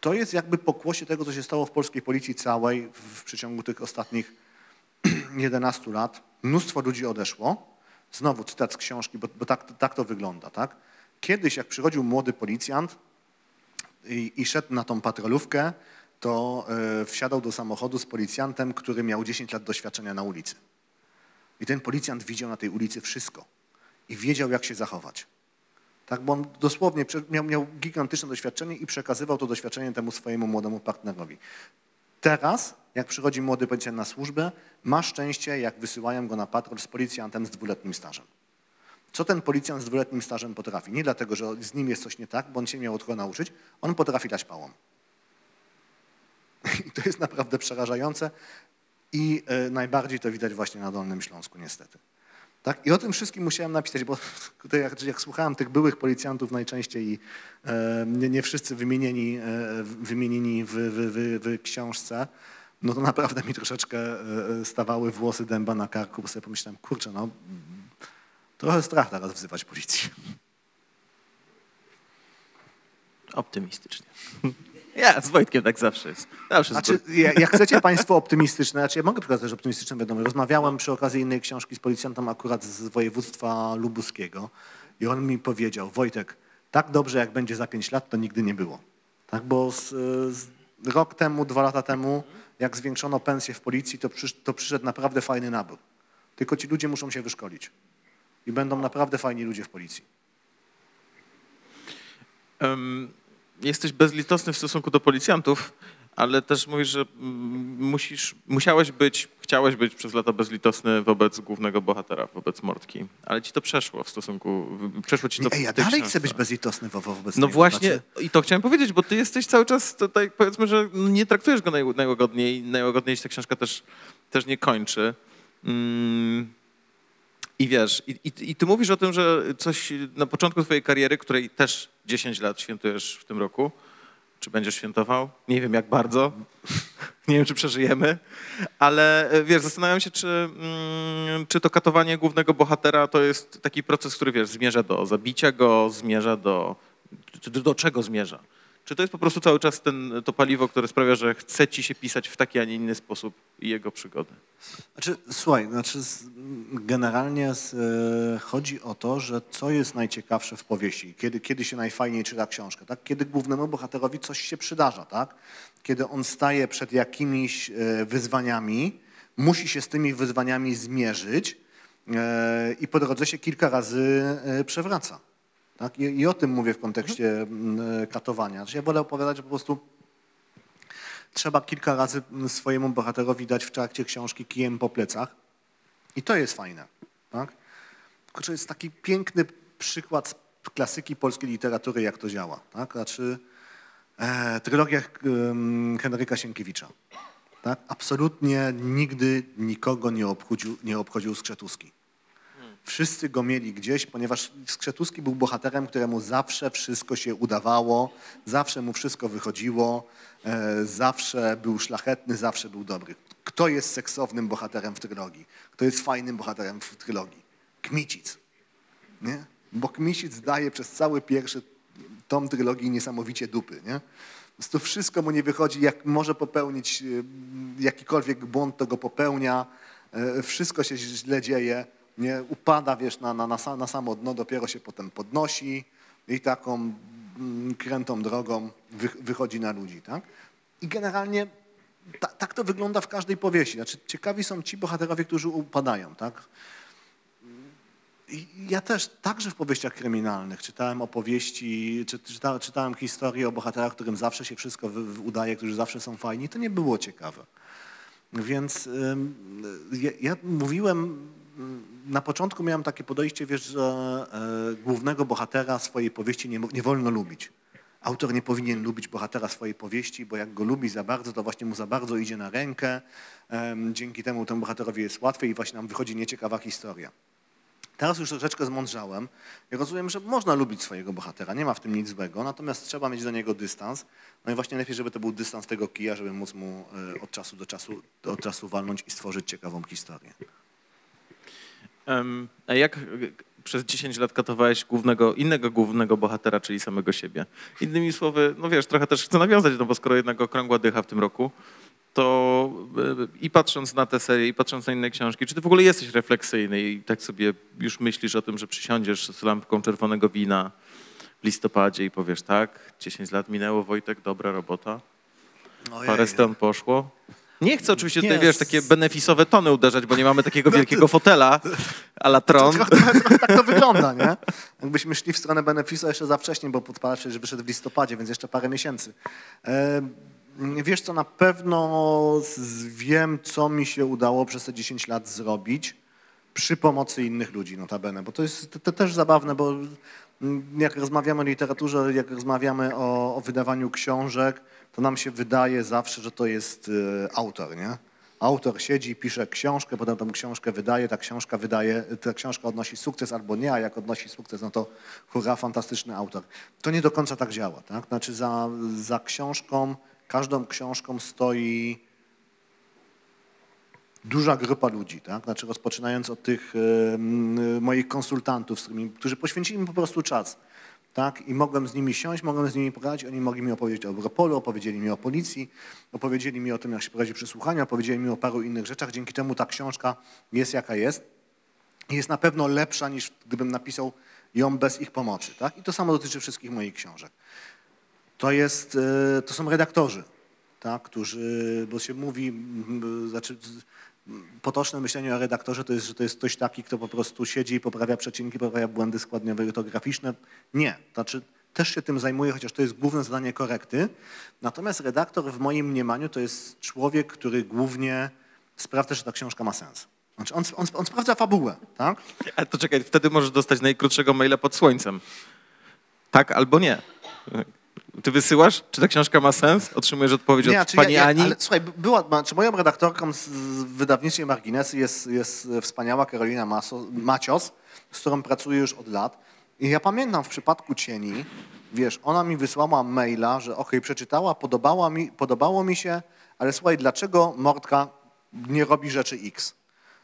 to jest jakby pokłosie tego, co się stało w polskiej policji całej w, w przeciągu tych ostatnich 11 lat. Mnóstwo ludzi odeszło. Znowu cytat z książki, bo, bo tak, tak to wygląda. Tak? Kiedyś, jak przychodził młody policjant i, i szedł na tą patrolówkę, to e, wsiadał do samochodu z policjantem, który miał 10 lat doświadczenia na ulicy. I ten policjant widział na tej ulicy wszystko i wiedział, jak się zachować. Tak, bo on dosłownie miał, miał gigantyczne doświadczenie i przekazywał to doświadczenie temu swojemu młodemu partnerowi. Teraz, jak przychodzi młody policjant na służbę, ma szczęście, jak wysyłają go na patrol z policjantem z dwuletnim stażem. co ten policjant z dwuletnim stażem potrafi. Nie dlatego, że z nim jest coś nie tak, bo on się miał kogo nauczyć, on potrafi dać pałą. I to jest naprawdę przerażające i e, najbardziej to widać właśnie na Dolnym Śląsku niestety. Tak? I o tym wszystkim musiałem napisać, bo jak, jak słuchałem tych byłych policjantów najczęściej i e, nie, nie wszyscy wymienieni, e, wymienieni w, w, w, w książce, no to naprawdę mi troszeczkę e, stawały włosy dęba na karku, bo sobie pomyślałem, kurczę, no trochę strach teraz wzywać policję. Optymistycznie. Ja z Wojtkiem tak zawsze jest. Zawsze Znaczy, ja- jak chcecie Państwo optymistyczne, znaczy ja mogę przekazać optymistyczną wiadomość. Rozmawiałem przy okazji innej książki z policjantem akurat z województwa lubuskiego i on mi powiedział, Wojtek, tak dobrze jak będzie za pięć lat, to nigdy nie było. Tak, bo z, z rok temu, dwa lata temu, jak zwiększono pensję w policji, to, przysz, to przyszedł naprawdę fajny nabór. Tylko ci ludzie muszą się wyszkolić. I będą naprawdę fajni ludzie w policji. Em, jesteś bezlitosny w stosunku do policjantów, ale też mówisz, że mm, musisz, musiałeś być, chciałeś być przez lata bezlitosny wobec głównego bohatera, wobec Mordki. Ale ci to przeszło w stosunku, przeszło ci to Ej, ja dalej książce. chcę być bezlitosny wo- wobec No właśnie, Znaczy, i to chciałem powiedzieć, bo ty jesteś cały czas tutaj, powiedzmy, że nie traktujesz go naj, najłagodniej, najłagodniej się ta książka też, też nie kończy. Mm. I wiesz, i, i, i ty mówisz o tym, że coś na początku twojej kariery, której też 10 lat świętujesz w tym roku, czy będziesz świętował? Nie wiem jak bardzo, nie wiem czy przeżyjemy, ale e, wiesz, zastanawiam się, czy, mm, czy to katowanie głównego bohatera to jest taki proces, który wiesz, zmierza do zabicia go, zmierza do, do czego zmierza? Czy to jest po prostu cały czas ten, to paliwo, które sprawia, że chce ci się pisać w taki, a nie inny sposób i jego przygody? Znaczy, słuchaj, znaczy generalnie z, e, chodzi o to, że co jest najciekawsze w powieści, kiedy, kiedy się najfajniej czyta książkę, tak? Kiedy głównemu bohaterowi coś się przydarza, tak? Kiedy on staje przed jakimiś e, wyzwaniami, musi się z tymi wyzwaniami zmierzyć e, i po drodze się kilka razy przewraca. Tak? I, I o tym mówię w kontekście mm, e, katowania. Znaczy, ja wolę opowiadać, że po prostu trzeba kilka razy swojemu bohaterowi dać w trakcie książki kijem po plecach. I to jest fajne. Tak? Kurczę, jest taki piękny przykład klasyki polskiej literatury, jak to działa. Tak? Znaczy e, trylogia em, Henryka Sienkiewicza. Tak? Absolutnie nigdy nikogo nie obchodził, nie obchodził Skrzetuski. Wszyscy go mieli gdzieś, ponieważ Skrzetuski był bohaterem, któremu zawsze wszystko się udawało, zawsze mu wszystko wychodziło, e, zawsze był szlachetny, zawsze był dobry. Kto jest seksownym bohaterem w trylogii? Kto jest fajnym bohaterem w trylogii? Kmicic. Nie? Bo Kmicic daje przez cały pierwszy tom trylogii niesamowicie dupy. Nie? Prostu wszystko mu nie wychodzi, jak może popełnić e, jakikolwiek błąd, to go popełnia, e, wszystko się źle dzieje, nie? upada wiesz, na, na, na, sa- na samo dno, dopiero się potem podnosi i taką mm, krętą drogą wy, wychodzi na ludzi. Tak? I generalnie ta, tak to wygląda w każdej powieści. Znaczy, ciekawi są ci bohaterowie, którzy upadają. Tak? Ja też, także w powieściach kryminalnych, czytałem opowieści, czy, czyta, czytałem historie o bohaterach, którym zawsze się wszystko wy, udaje, którzy zawsze są fajni. To nie było ciekawe. Więc ym, ja, ja mówiłem, na początku miałem takie podejście, wiesz, że e, głównego bohatera swojej powieści nie, nie wolno lubić. Autor nie powinien lubić bohatera swojej powieści, bo jak go lubi za bardzo, to właśnie mu za bardzo idzie na rękę. Dzięki temu temu bohaterowi jest łatwiej i właśnie nam wychodzi nieciekawa historia. Teraz już troszeczkę zmądrzałem i rozumiem, że można lubić swojego bohatera, nie ma w tym nic złego, natomiast trzeba mieć do niego dystans. No i właśnie lepiej, żeby to był dystans tego kija, żeby móc mu e, od czasu do czasu, od czasu walnąć i stworzyć ciekawą historię. A jak przez 10 lat katowałeś głównego, innego głównego bohatera, czyli samego siebie? Innymi słowy, no wiesz, trochę też chcę nawiązać, no bo skoro jednak okrągła dycha w tym roku, to e, i patrząc na tę serię, i patrząc na inne książki, czy ty w ogóle jesteś refleksyjny i tak sobie już myślisz o tym, że przysiądziesz z lampką czerwonego wina w listopadzie i powiesz tak, 10 lat minęło, Wojtek, dobra robota, parę stron poszło. Nie chcę oczywiście tutaj, wiesz, takie benefisowe tony uderzać, bo nie mamy takiego wielkiego fotela a la Tron. Tak to wygląda, nie? Jakbyśmy szli w stronę benefisu jeszcze za wcześnie, bo podpala przecież wyszedł w listopadzie, więc jeszcze parę miesięcy. E, wiesz co, na pewno wiem, co mi się udało przez te 10 lat zrobić. przy pomocy innych ludzi, notabene, bo to jest to, to też zabawne, bo mm, jak rozmawiamy o literaturze, jak rozmawiamy o, o wydawaniu książek, to nam się wydaje zawsze, że to jest y, autor, nie? Autor siedzi, pisze książkę, potem tą książkę wydaje, ta książka wydaje, ta książka odnosi sukces albo nie, a jak odnosi sukces, no to hurra, fantastyczny autor. To nie do końca tak działa, tak? Znaczy za, za książką, każdą książką stoi duża grupa ludzi, tak? Znaczy rozpoczynając od tych m, moich konsultantów, z którymi, którzy poświęcili mi po prostu czas, tak? I mogłem z nimi siąść, mogłem z nimi pogadać, oni mogli mi opowiedzieć o Europolu, opowiedzieli mi o policji, opowiedzieli mi o tym, jak się prowadzi przesłuchania, opowiedzieli mi o paru innych rzeczach. Dzięki temu ta książka jest jaka jest i jest na pewno lepsza niż gdybym napisał ją bez ich pomocy, tak? I to samo dotyczy wszystkich moich książek. To, jest, e, to są redaktorzy, tak, którzy, bo się mówi, znaczy potoczne myślenie o redaktorze to jest, że to jest ktoś taki, kto po prostu siedzi i poprawia przecinki, poprawia błędy składniowe, ortograficzne. Nie, znaczy też się tym zajmuje, chociaż to jest główne zadanie korekty. Natomiast redaktor w moim mniemaniu to jest człowiek, który głównie sprawdza, że ta książka ma sens. Znaczy on, on, on sprawdza fabułę, tak? Ale to czekaj, wtedy możesz dostać najkrótszego maila pod słońcem. Tak albo nie. Ty wysyłasz? Czy ta książka ma sens? Otrzymujesz odpowiedź od czy pani Ani? Ale, słuchaj, była, ma- czy moją redaktorką z, z wydawnictwa Marginesy jest, jest wspaniała Karolina Maso, Macios, z którą pracuję już od lat. I ja pamiętam w przypadku Cieni, wiesz, ona mi wysłała maila, że okej, przeczytała, podobała mi, podobało mi się, ale słuchaj, dlaczego Mordka nie robi rzeczy X?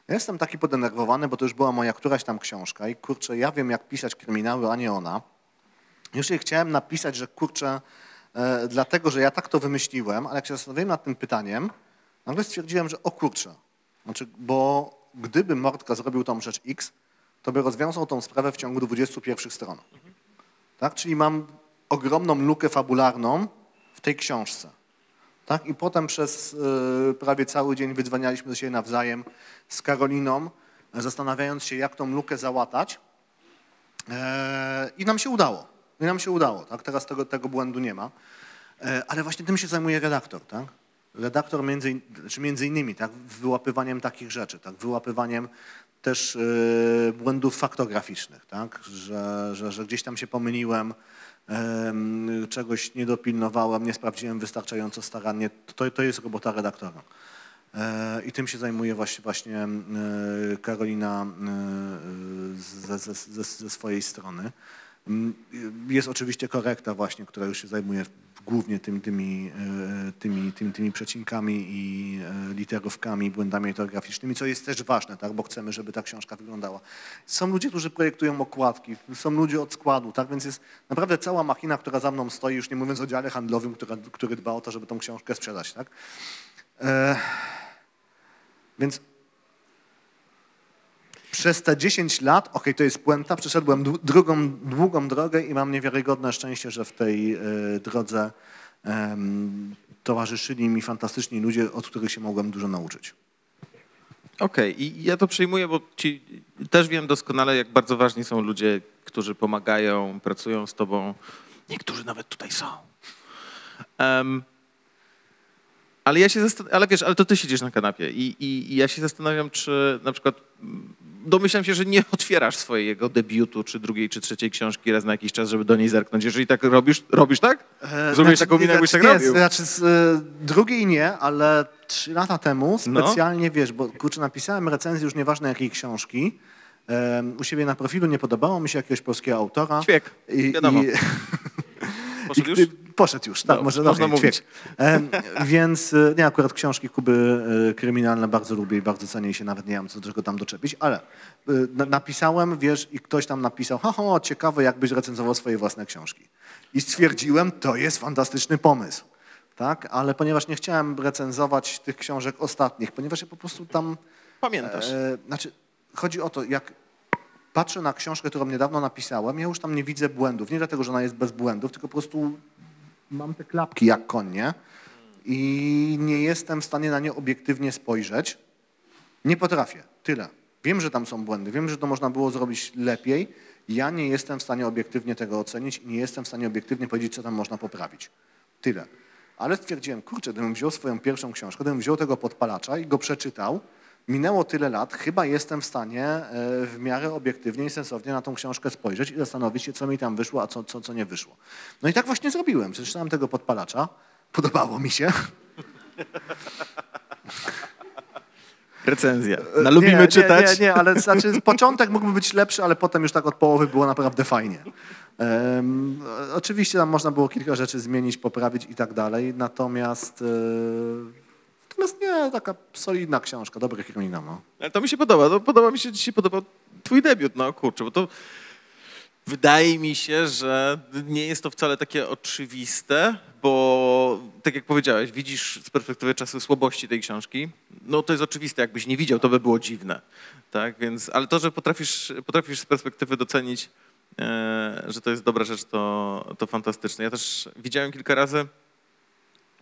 Ja jestem taki podenerwowany, bo to już była moja któraś tam książka i kurczę, ja wiem jak pisać kryminały, a nie ona. Już jej chciałem napisać, że kurczę, e, dlatego, że ja tak to wymyśliłem, ale jak się zastanowiłem nad tym pytaniem, nagle stwierdziłem, że o kurczę, znaczy, bo gdyby Mordka zrobił tą rzecz X, to by rozwiązał tą sprawę w ciągu 21 stron. Tak? Czyli mam ogromną lukę fabularną w tej książce. Tak? I potem przez e, prawie cały dzień wydzwanialiśmy siebie nawzajem z Karoliną, zastanawiając się, jak tą lukę załatać. E, I nam się udało. I nam się udało, tak? Teraz tego, tego błędu nie ma. E, Ale właśnie tym się zajmuje redaktor, tak? Redaktor między, in- czy między innymi, tak? Wyłapywaniem takich rzeczy, tak? Wyłapywaniem też e, błędów faktograficznych, tak? Że, że, że gdzieś tam się pomyliłem, em, czegoś nie dopilnowałem, nie sprawdziłem wystarczająco starannie. To, to jest robota redaktora. E, I tym się zajmuje właśnie, właśnie Karolina ze, ze, ze swojej strony. Mm, Jest oczywiście korekta właśnie, która już się zajmuje głównie tym, tymi, e, tymi, tymi, tymi przecinkami i e, literówkami, błędami ortograficznymi, co jest też ważne, tak? bo chcemy, żeby ta książka wyglądała. Są ludzie, którzy projektują okładki, są ludzie od składu, tak? więc jest naprawdę cała machina, która za mną stoi, już nie mówiąc o dziale handlowym, który dba o to, żeby tą książkę sprzedać. Tak? E, więc przez te 10 lat, okej, to jest puenta, przeszedłem drugą, długą drogę i mam niewiarygodne szczęście, że w tej e, drodze em, towarzyszyli mi fantastyczni ludzie, od których się mogłem dużo nauczyć. Okej, i ja to przyjmuję, bo ci też wiem doskonale, jak bardzo ważni są ludzie, którzy pomagają, pracują z tobą. Niektórzy nawet tutaj są. Em, ale ja się zastanawiam, ale wiesz, ale to ty siedzisz na kanapie i, i, i ja się zastanawiam, czy na przykład mm, domyślam się, że nie otwierasz swojego debiutu, czy drugiej, czy trzeciej książki raz na jakiś czas, żeby do niej zerknąć. Jeżeli tak robisz, robisz tak? Zrobisz taką minę, jakbyś tak nie, robił. Znaczy, z, e, drugiej nie, ale trzy lata temu No. specjalnie, wiesz, bo kurczę, napisałem recenzję już nieważne jakiej książki, u siebie na profilu nie podobało mi się jakiegoś polskiego autora. Ćwiek, I, wiadomo. i, Poszedł już? Poszedł już, tak, No, może można okej, mówić. Więc e, nie, akurat książki Kuby e, kryminalne bardzo lubię i bardzo cenię i się nawet nie mam co do czego tam doczepić, ale e, na- napisałem, wiesz, i ktoś tam napisał, ha, ha, ciekawe jakbyś recenzował swoje własne książki. I stwierdziłem, to jest fantastyczny pomysł. Tak, ale ponieważ nie chciałem recenzować tych książek ostatnich, ponieważ ja po prostu tam Pamiętasz. Znaczy, chodzi o to, jak patrzę na książkę, którą niedawno napisałem, ja już tam nie widzę błędów. Nie dlatego, że ona jest bez błędów, tylko po prostu mam te klapki jak konie i nie jestem w stanie na nie obiektywnie spojrzeć. Nie potrafię. Tyle. Wiem, że tam są błędy, wiem, że to można było zrobić lepiej. Ja nie jestem w stanie obiektywnie tego ocenić i nie jestem w stanie obiektywnie powiedzieć, co tam można poprawić. Tyle. Ale stwierdziłem, kurczę, gdybym wziął swoją pierwszą książkę, gdybym wziął tego podpalacza i go przeczytał, minęło tyle lat, chyba jestem w stanie e, w miarę obiektywnie i sensownie na tą książkę spojrzeć i zastanowić się, co mi tam wyszło, a co, co, co nie wyszło. No i tak właśnie zrobiłem. Przeczytałem tego podpalacza, podobało mi się. Recenzja. Na lubimy nie, czytać. Nie, nie, ale znaczy początek mógłby być lepszy, ale potem już tak od połowy było naprawdę fajnie. Em, oczywiście tam można było kilka rzeczy zmienić, poprawić i tak dalej, natomiast, e, natomiast nie, taka solidna książka, dobry kryminał. No. Ale to mi się podoba. No, podoba mi się dzisiaj podobał twój debiut, no kurczę, bo to wydaje mi się, że nie jest to wcale takie oczywiste, bo tak jak powiedziałeś, widzisz z perspektywy czasu słabości tej książki. No to jest oczywiste, jakbyś nie widział, to by było dziwne. Tak, więc, ale to, że potrafisz, potrafisz z perspektywy docenić, e, że to jest dobra rzecz, to, to fantastyczne. Ja też widziałem kilka razy,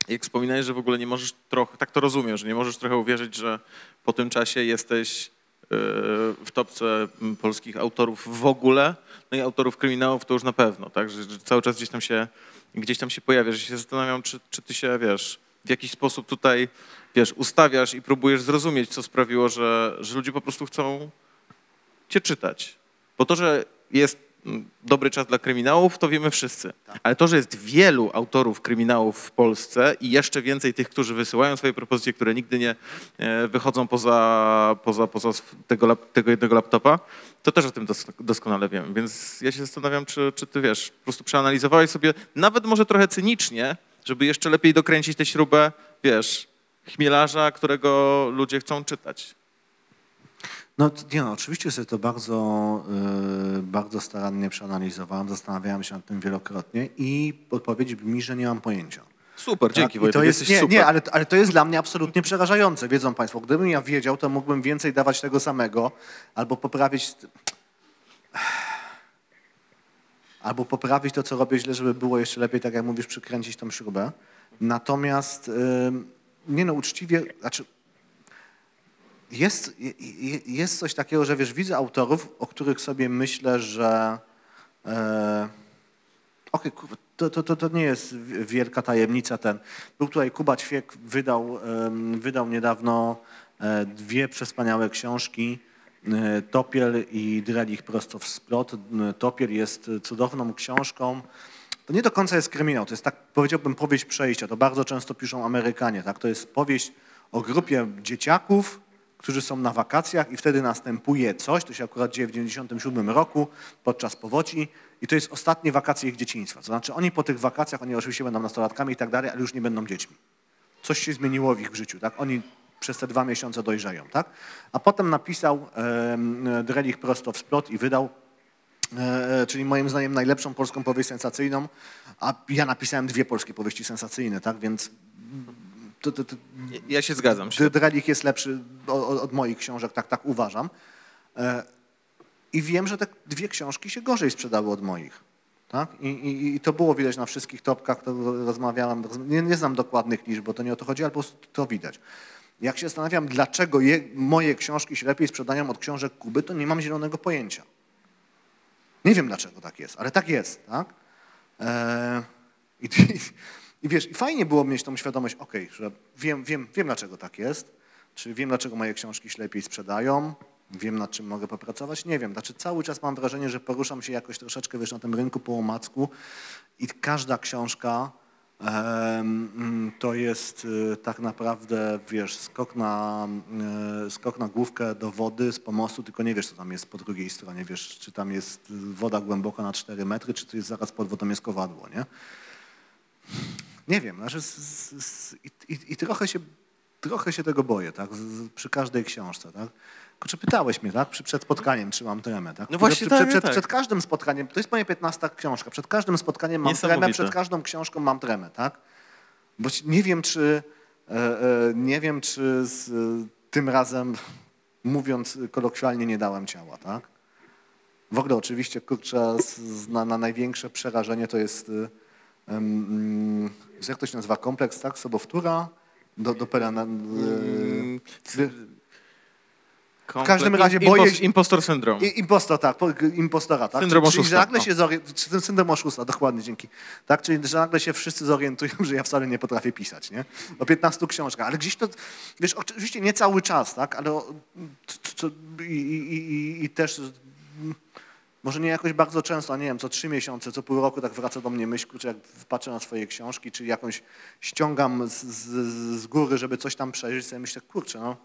jak wspominałeś, że w ogóle nie możesz trochę, tak to rozumiem, że nie możesz trochę uwierzyć, że po tym czasie jesteś e, w topce polskich autorów w ogóle, no i autorów kryminałów to już na pewno, tak, że, cały czas gdzieś tam się, gdzieś tam się pojawia, że się zastanawiam, czy, czy ty się, wiesz, w jakiś sposób tutaj, wiesz, ustawiasz i próbujesz zrozumieć, co sprawiło, że, że ludzie po prostu chcą cię czytać. Bo to, że jest dobry czas dla kryminałów, to wiemy wszyscy. Ale to, że jest wielu autorów kryminałów w Polsce i jeszcze więcej tych, którzy wysyłają swoje propozycje, które nigdy nie e, wychodzą poza, poza, poza tego, tego jednego laptopa, to też o tym dos- doskonale wiem. Więc ja się zastanawiam, czy, czy ty wiesz, po prostu przeanalizowałeś sobie, nawet może trochę cynicznie, żeby jeszcze lepiej dokręcić tę śrubę, wiesz, chmielarza, którego ludzie chcą czytać. No nie no, oczywiście sobie to bardzo, y, bardzo starannie przeanalizowałem, zastanawiałem się nad tym wielokrotnie i odpowiedź brzmi, że nie mam pojęcia. Super, dzięki Tak? Wojtek, to jest, nie, super. nie ale, ale to jest dla mnie absolutnie przerażające. Wiedzą Państwo, gdybym ja wiedział, to mógłbym więcej dawać tego samego albo poprawić. Albo poprawić to, co robię źle, żeby było jeszcze lepiej, tak jak mówisz, przykręcić tą śrubę. Natomiast nie no, uczciwie, znaczy jest, je- je- jest coś takiego, że wiesz, widzę autorów, o których sobie myślę, że e, okej, kurwa, to, to, to, to nie jest wi- wielka tajemnica ten. Był tutaj Kuba Ćwiek, wydał, wydał niedawno e, dwie przespaniałe książki, e, Topiel i Drelich prosto w splot. Topiel jest cudowną książką. To nie do końca jest kryminał, to jest tak, powiedziałbym, powieść przejścia. To bardzo często piszą Amerykanie. Tak? To jest powieść o grupie dzieciaków, którzy są na wakacjach i wtedy następuje coś, to się akurat dzieje w 97 roku podczas powodzi i to jest ostatnie wakacje ich dzieciństwa. To znaczy oni po tych wakacjach, oni oczywiście będą nastolatkami i tak dalej, ale już nie będą dziećmi. Coś się zmieniło w ich życiu, tak? Oni przez te dwa miesiące dojrzeją, tak? A potem napisał um, Drelich prosto w splot i wydał e, czyli moim zdaniem najlepszą polską powieść sensacyjną, a ja napisałem dwie polskie powieści sensacyjne, tak? Więc to, to, to, Ja się zgadzam. Drelich jest lepszy od, od moich książek, tak, tak uważam. E, I wiem, że te dwie książki się gorzej sprzedały od moich. Tak? I, i, I to było widać na wszystkich topkach, to rozmawiałem, nie, nie znam dokładnych liczb, bo to nie o to chodzi, ale po prostu to widać. Jak się zastanawiam, dlaczego je, moje książki się lepiej sprzedają od książek Kuby, to nie mam zielonego pojęcia. Nie wiem, dlaczego tak jest, ale tak jest. Tak? E, i, i, wiesz, fajnie było mieć tą świadomość, okej, że wiem, wiem, wiem, dlaczego tak jest, czy wiem, dlaczego moje książki się lepiej sprzedają, wiem, nad czym mogę popracować, nie wiem. Znaczy cały czas mam wrażenie, że poruszam się jakoś troszeczkę, wiesz, na tym rynku po omacku i każda książka mm, to jest y, tak naprawdę, wiesz, skok na, y, skok na główkę do wody z pomostu, tylko nie wiesz, co tam jest po drugiej stronie, wiesz, czy tam jest woda głęboka na 4 metry, czy to jest zaraz pod wodą jest kowadło, nie? Nie wiem, znaczy z, z, z, i, i, trochę, się, trochę się tego boję, tak, przy każdej książce, tak. Kurczę, pytałeś mnie, tak, przed spotkaniem, czy mam tremę, tak. No właśnie przed, tak, przed, tak. przed każdym spotkaniem, to jest moja 15 książka, przed każdym spotkaniem mam tremę, przed każdą książką mam tremę, tak. Bo nie wiem, czy, e, e, nie wiem, czy z, e, tym razem, mówiąc kolokwialnie, nie dałem ciała, tak. W ogóle oczywiście, kurczę, z, na, na największe przerażenie to jest, y, um, jak to się nazywa, kompleks, tak, sobowtóra, do, do perana, y, Mm, wy- W każdym razie Impos- boję się... Impostor syndrom. I, impostor, tak, po- impostora, tak. Syndrom czyli, czyli, oszusta, że nagle o. się zorient... czy ten syndrom oszusta, dokładnie, dzięki. Tak, czyli że nagle się wszyscy zorientują, że ja wcale nie potrafię pisać, nie? O 15 książkach, ale gdzieś to, wiesz, oczywiście nie cały czas, tak, ale i, i, i, i też mm, może nie jakoś bardzo często, a nie wiem, co trzy miesiące, co pół roku tak wraca do mnie myśl, czy jak patrzę na swoje książki, czy jakąś ściągam z, z, z góry, żeby coś tam przejrzeć, sobie myślę, kurczę, no,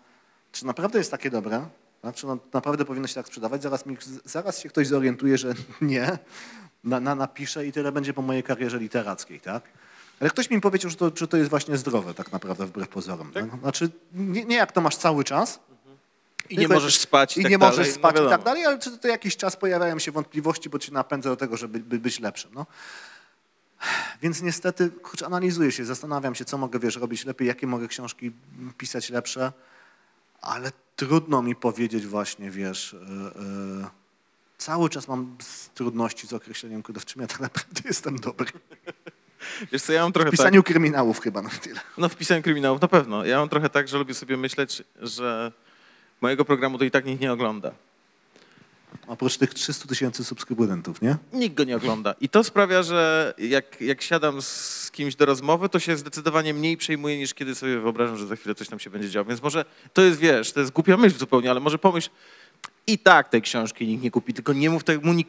czy naprawdę jest takie dobre? Tak? Czy no, naprawdę powinno się tak sprzedawać? Zaraz, mi, zaraz się ktoś zorientuje, że nie, na, na, napiszę i tyle będzie po mojej karierze literackiej, tak? Ale ktoś mi powiedział, że to, że to jest właśnie zdrowe tak naprawdę, wbrew pozorom. Tak? Znaczy, nie, nie jak to masz cały czas, I nie możesz spać i, i tak nie dalej. możesz No spać i wiadomo. tak dalej, ale czy to jakiś czas pojawiają się wątpliwości, bo cię napędza do tego, żeby by, być lepszym. No. Więc niestety kurczę, analizuję się, zastanawiam się, co mogę wiesz, robić lepiej, jakie mogę książki pisać lepsze, ale trudno mi powiedzieć właśnie, wiesz, yy, yy, cały czas mam trudności z określeniem, kurde, w czym ja tak naprawdę jestem dobry. Wiesz co, ja mam trochę W tak... pisaniu kryminałów chyba na tyle. No w pisaniu kryminałów na pewno. Ja mam trochę tak, że lubię sobie myśleć, że mojego programu to i tak nikt nie ogląda. Oprócz tych 300 tysięcy subskrybentów, nie? Nikt go nie ogląda. I to sprawia, że jak, jak siadam z kimś do rozmowy, to się zdecydowanie mniej przejmuję, niż kiedy sobie wyobrażam, że za chwilę coś tam się będzie działo. Więc może to jest, wiesz, to jest głupia myśl zupełnie, ale może pomyśl, i tak tej książki nikt nie kupi, tylko nie mów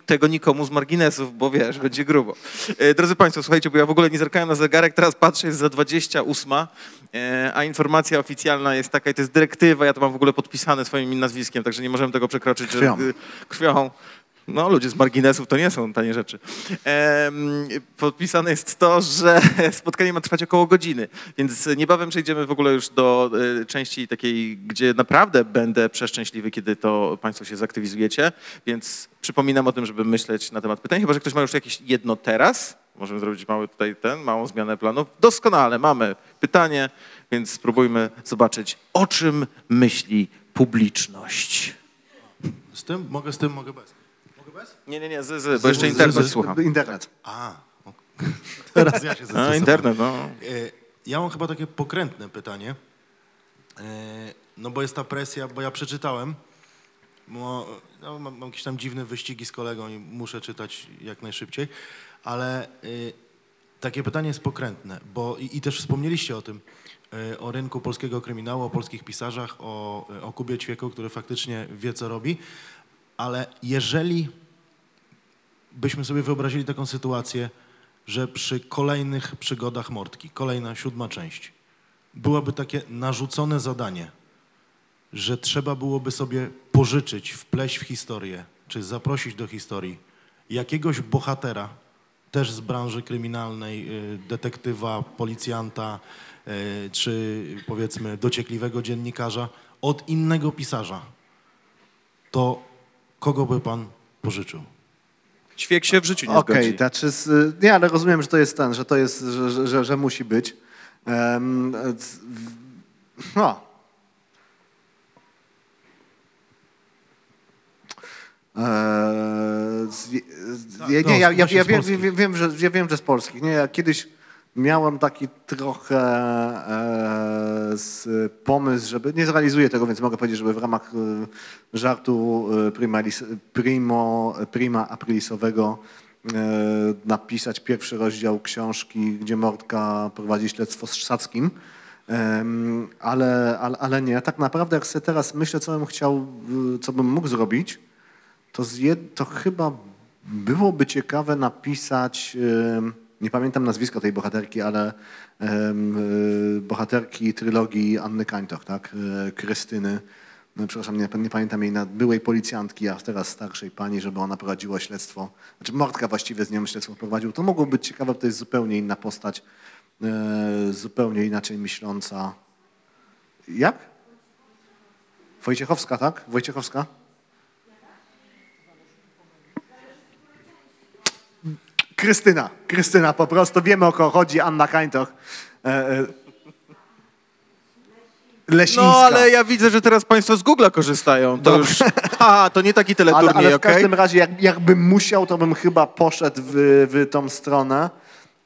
tego, nikomu z marginesów, bo wiesz, będzie grubo. E, drodzy Państwo, słuchajcie, bo ja w ogóle nie zerkałem na zegarek, teraz patrzę, jest za 28, e, a informacja oficjalna jest taka, i to jest dyrektywa, ja to mam w ogóle podpisane swoim nazwiskiem, także nie możemy tego przekroczyć. że- Krwią. y, krwią. No, ludzie z marginesów to nie są tanie rzeczy. Podpisane jest to, że spotkanie ma trwać około godziny, więc niebawem przejdziemy w ogóle już do e, części takiej, gdzie naprawdę będę przeszczęśliwy, kiedy to Państwo się zaktywizujecie, więc przypominam o tym, żeby myśleć na temat pytań, chyba, że ktoś ma już jakieś jedno teraz. Możemy zrobić mały tutaj ten, małą zmianę planów. Doskonale, mamy pytanie, więc spróbujmy zobaczyć, o czym myśli publiczność. Z tym? Mogę z tym, mogę bez. Bez? Nie, nie, nie, z, z, bo jeszcze internet słucham. Internet. A, o- teraz ja się A, zastanawiam. internet, no. E, Ja mam chyba takie pokrętne pytanie. E, No bo jest ta presja, bo ja przeczytałem. Bo, no, mam, mam jakieś tam dziwne wyścigi z kolegą i muszę czytać jak najszybciej. Ale e, takie pytanie jest pokrętne, bo i, i też wspomnieliście o tym, o rynku polskiego kryminału, o polskich pisarzach, o, o Kubie Ćwieku, który faktycznie wie, co robi. Ale jeżeli byśmy sobie wyobrazili taką sytuację, że przy kolejnych przygodach Mordki, kolejna siódma część, byłoby takie narzucone zadanie, że trzeba byłoby sobie pożyczyć, wpleść w historię, czy zaprosić do historii jakiegoś bohatera, też z branży kryminalnej, y, detektywa, policjanta, y, czy powiedzmy dociekliwego dziennikarza, od innego pisarza, to kogo by pan pożyczył? Ćwiek się w życiu nie Okej, zgodzi. znaczy, z- nie, ale rozumiem, że to jest ten, że to jest, że, że, że, musi być. W- no. Eee, z- z- Tak, nie, to nie, ja, ja, ja, z wiem, wiem, że, ja wiem, że z polskich. Nie, ja kiedyś miałem taki trochę e, pomysł, żeby, nie zrealizuję tego, więc mogę powiedzieć, żeby w ramach e, żartu e, primalis, primo, prima aprilisowego e, napisać pierwszy rozdział książki, gdzie Mordka prowadzi śledztwo z Szackim. Ale, ale, ale nie, tak naprawdę jak sobie teraz myślę, co bym chciał, co bym mógł zrobić, to, to chyba byłoby ciekawe napisać, nie pamiętam nazwiska tej bohaterki, ale y, bohaterki trylogii Anny Kańtoch, tak, y, Krystyny, no, przepraszam, nie, nie pamiętam jej, na, byłej policjantki, a teraz starszej pani, żeby ona prowadziła śledztwo, znaczy Mordka właściwie z nią śledztwo prowadził, to mogło być ciekawe, bo to jest zupełnie inna postać, e, zupełnie inaczej myśląca. Jak? Wojciechowska, tak? Wojciechowska? Krystyna, Krystyna po prostu, wiemy o kogo chodzi, Anna Kańtoch. E, e, Lesińska. No, ale ja widzę, że teraz państwo z Google'a korzystają. To już, a, to nie taki ale, teleturniej, ale w okej? każdym razie, jak, jakbym musiał, to bym chyba poszedł w, w tą stronę.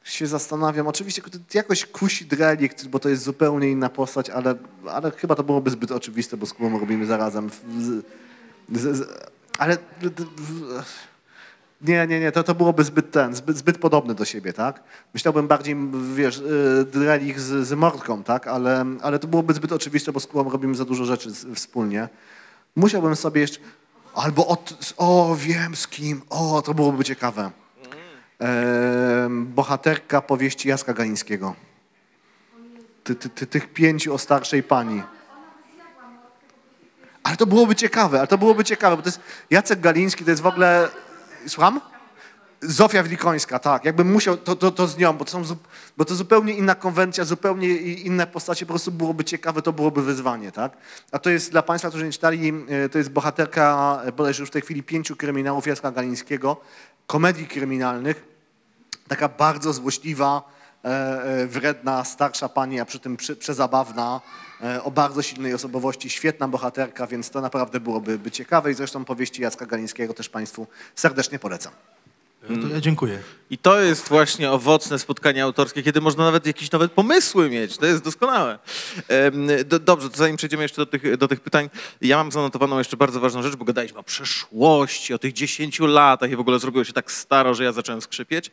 się zastanawiam. Oczywiście jakoś kusi Drelikt, bo to jest zupełnie inna postać, ale, ale chyba to byłoby zbyt oczywiste, bo z Kubą robimy zarazem. Z, z, z, ale w- nie, nie, nie, to, to byłoby zbyt ten, zbyt, zbyt podobny do siebie, tak? Myślałbym bardziej, wiesz, y, Drelich z, z Mordką, tak? Ale, ale to byłoby zbyt oczywiste, bo z Kubą robimy za dużo rzeczy z, wspólnie. Musiałbym sobie jeszcze, albo od, o, wiem z kim, o, to byłoby ciekawe. Em, bohaterka powieści Jacka Galińskiego. Ty, ty, ty, tych pięciu o starszej pani. Ale to byłoby ciekawe, ale to byłoby ciekawe, bo to jest Jacek Galiński, to jest w ogóle... Słucham? Zofia Wlikońska, tak. Jakbym musiał, to, to, to z nią, bo to, są, bo to zupełnie inna konwencja, zupełnie inne postacie, po prostu byłoby ciekawe, to byłoby wyzwanie, tak? A to jest dla Państwa, którzy nie czytali, e, to jest bohaterka e, bodajże już w tej chwili pięciu kryminałów Jacka Galińskiego, komedii kryminalnych, taka bardzo złośliwa, e, wredna, starsza pani, a przy tym przezabawna, o bardzo silnej osobowości, świetna bohaterka, więc to naprawdę byłoby by ciekawe i zresztą powieści Jacka Galińskiego też Państwu serdecznie polecam. To ja dziękuję. I to jest właśnie owocne spotkanie autorskie, kiedy można nawet jakieś nowe pomysły mieć. To jest doskonałe. Dobrze, to zanim przejdziemy jeszcze do tych, do tych pytań, ja mam zanotowaną jeszcze bardzo ważną rzecz, bo gadaliśmy o przeszłości, o tych 10 latach i w ogóle zrobiło się tak staro, że ja zacząłem skrzypieć.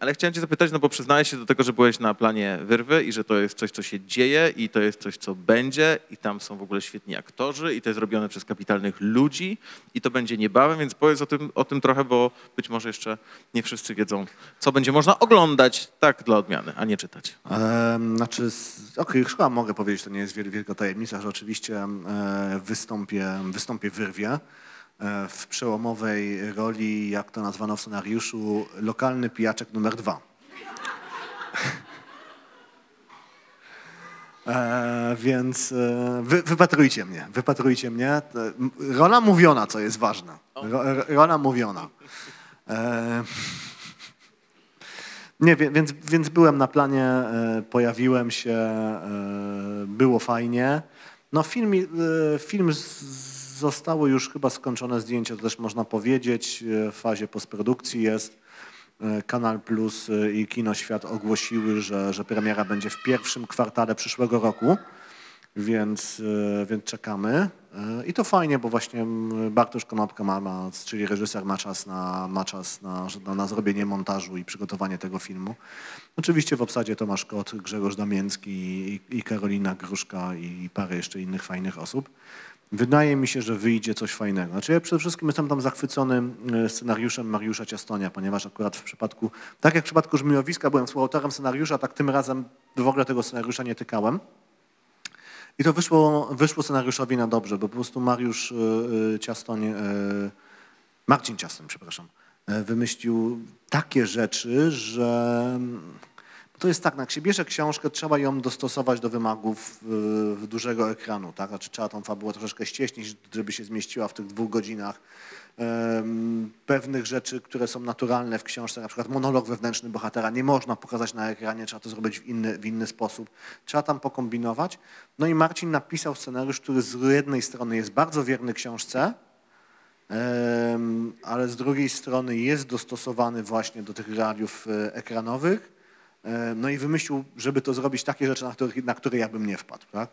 Ale chciałem cię zapytać, no bo przyznałeś się do tego, że byłeś na planie Wyrwy i że to jest coś, co się dzieje i to jest coś, co będzie i tam są w ogóle świetni aktorzy i to jest robione przez kapitalnych ludzi i to będzie niebawem, więc powiedz o tym, o tym trochę, bo być może jeszcze nie wszyscy wiedzą, co będzie można oglądać tak dla odmiany, a nie czytać. Em, Znaczy, okej, już chyba mogę powiedzieć, to nie jest wiel- wielka tajemnica, że oczywiście e, wystąpię, wystąpię w Wyrwie e, w przełomowej roli, jak to nazwano w scenariuszu, lokalny pijaczek numer dwa. E, więc e, wy, wypatrujcie mnie, wypatrujcie mnie. Rola mówiona, co jest ważne. Ro- rola mówiona. E, nie, więc, więc byłem na planie, e, pojawiłem się, e, było fajnie. No film, film z- zostały już chyba skończone zdjęcia, to też można powiedzieć, w fazie postprodukcji jest. Kanal Plus i Kino Świat ogłosiły, że, że premiera będzie w pierwszym kwartale przyszłego roku, więc, więc czekamy. E, I to fajnie, bo właśnie m, Bartosz Konopka, ma, ma, czyli reżyser, ma czas, na, ma czas na, na, na zrobienie montażu i przygotowanie tego filmu. Oczywiście w obsadzie Tomasz Kot, Grzegorz Damięcki i, i Karolina Gruszka i parę jeszcze innych fajnych osób. Wydaje mi się, że wyjdzie coś fajnego. Znaczy ja przede wszystkim jestem tam zachwycony e, scenariuszem Mariusza Ciastonia, ponieważ akurat w przypadku, tak jak w przypadku Żmijowiska byłem współautorem scenariusza, tak tym razem w ogóle tego scenariusza nie tykałem. I to wyszło, wyszło scenariuszowi na dobrze, bo po prostu Mariusz e, e, Ciastoń, e, Marcin Ciastoń, przepraszam, wymyślił takie rzeczy, że to jest tak, jak się bierze książkę, trzeba ją dostosować do wymagów dużego ekranu, tak? Znaczy trzeba tą fabułę troszeczkę ścieśnić, żeby się zmieściła w tych dwóch godzinach. Pewnych rzeczy, które są naturalne w książce, na przykład monolog wewnętrzny bohatera, nie można pokazać na ekranie, trzeba to zrobić w inny, w inny sposób. Trzeba tam pokombinować. No i Marcin napisał scenariusz, który z jednej strony jest bardzo wierny książce, ale z drugiej strony jest dostosowany właśnie do tych realiów e, ekranowych. Em, No i wymyślił, żeby to zrobić takie rzeczy, na które, na które ja bym nie wpadł. Tak?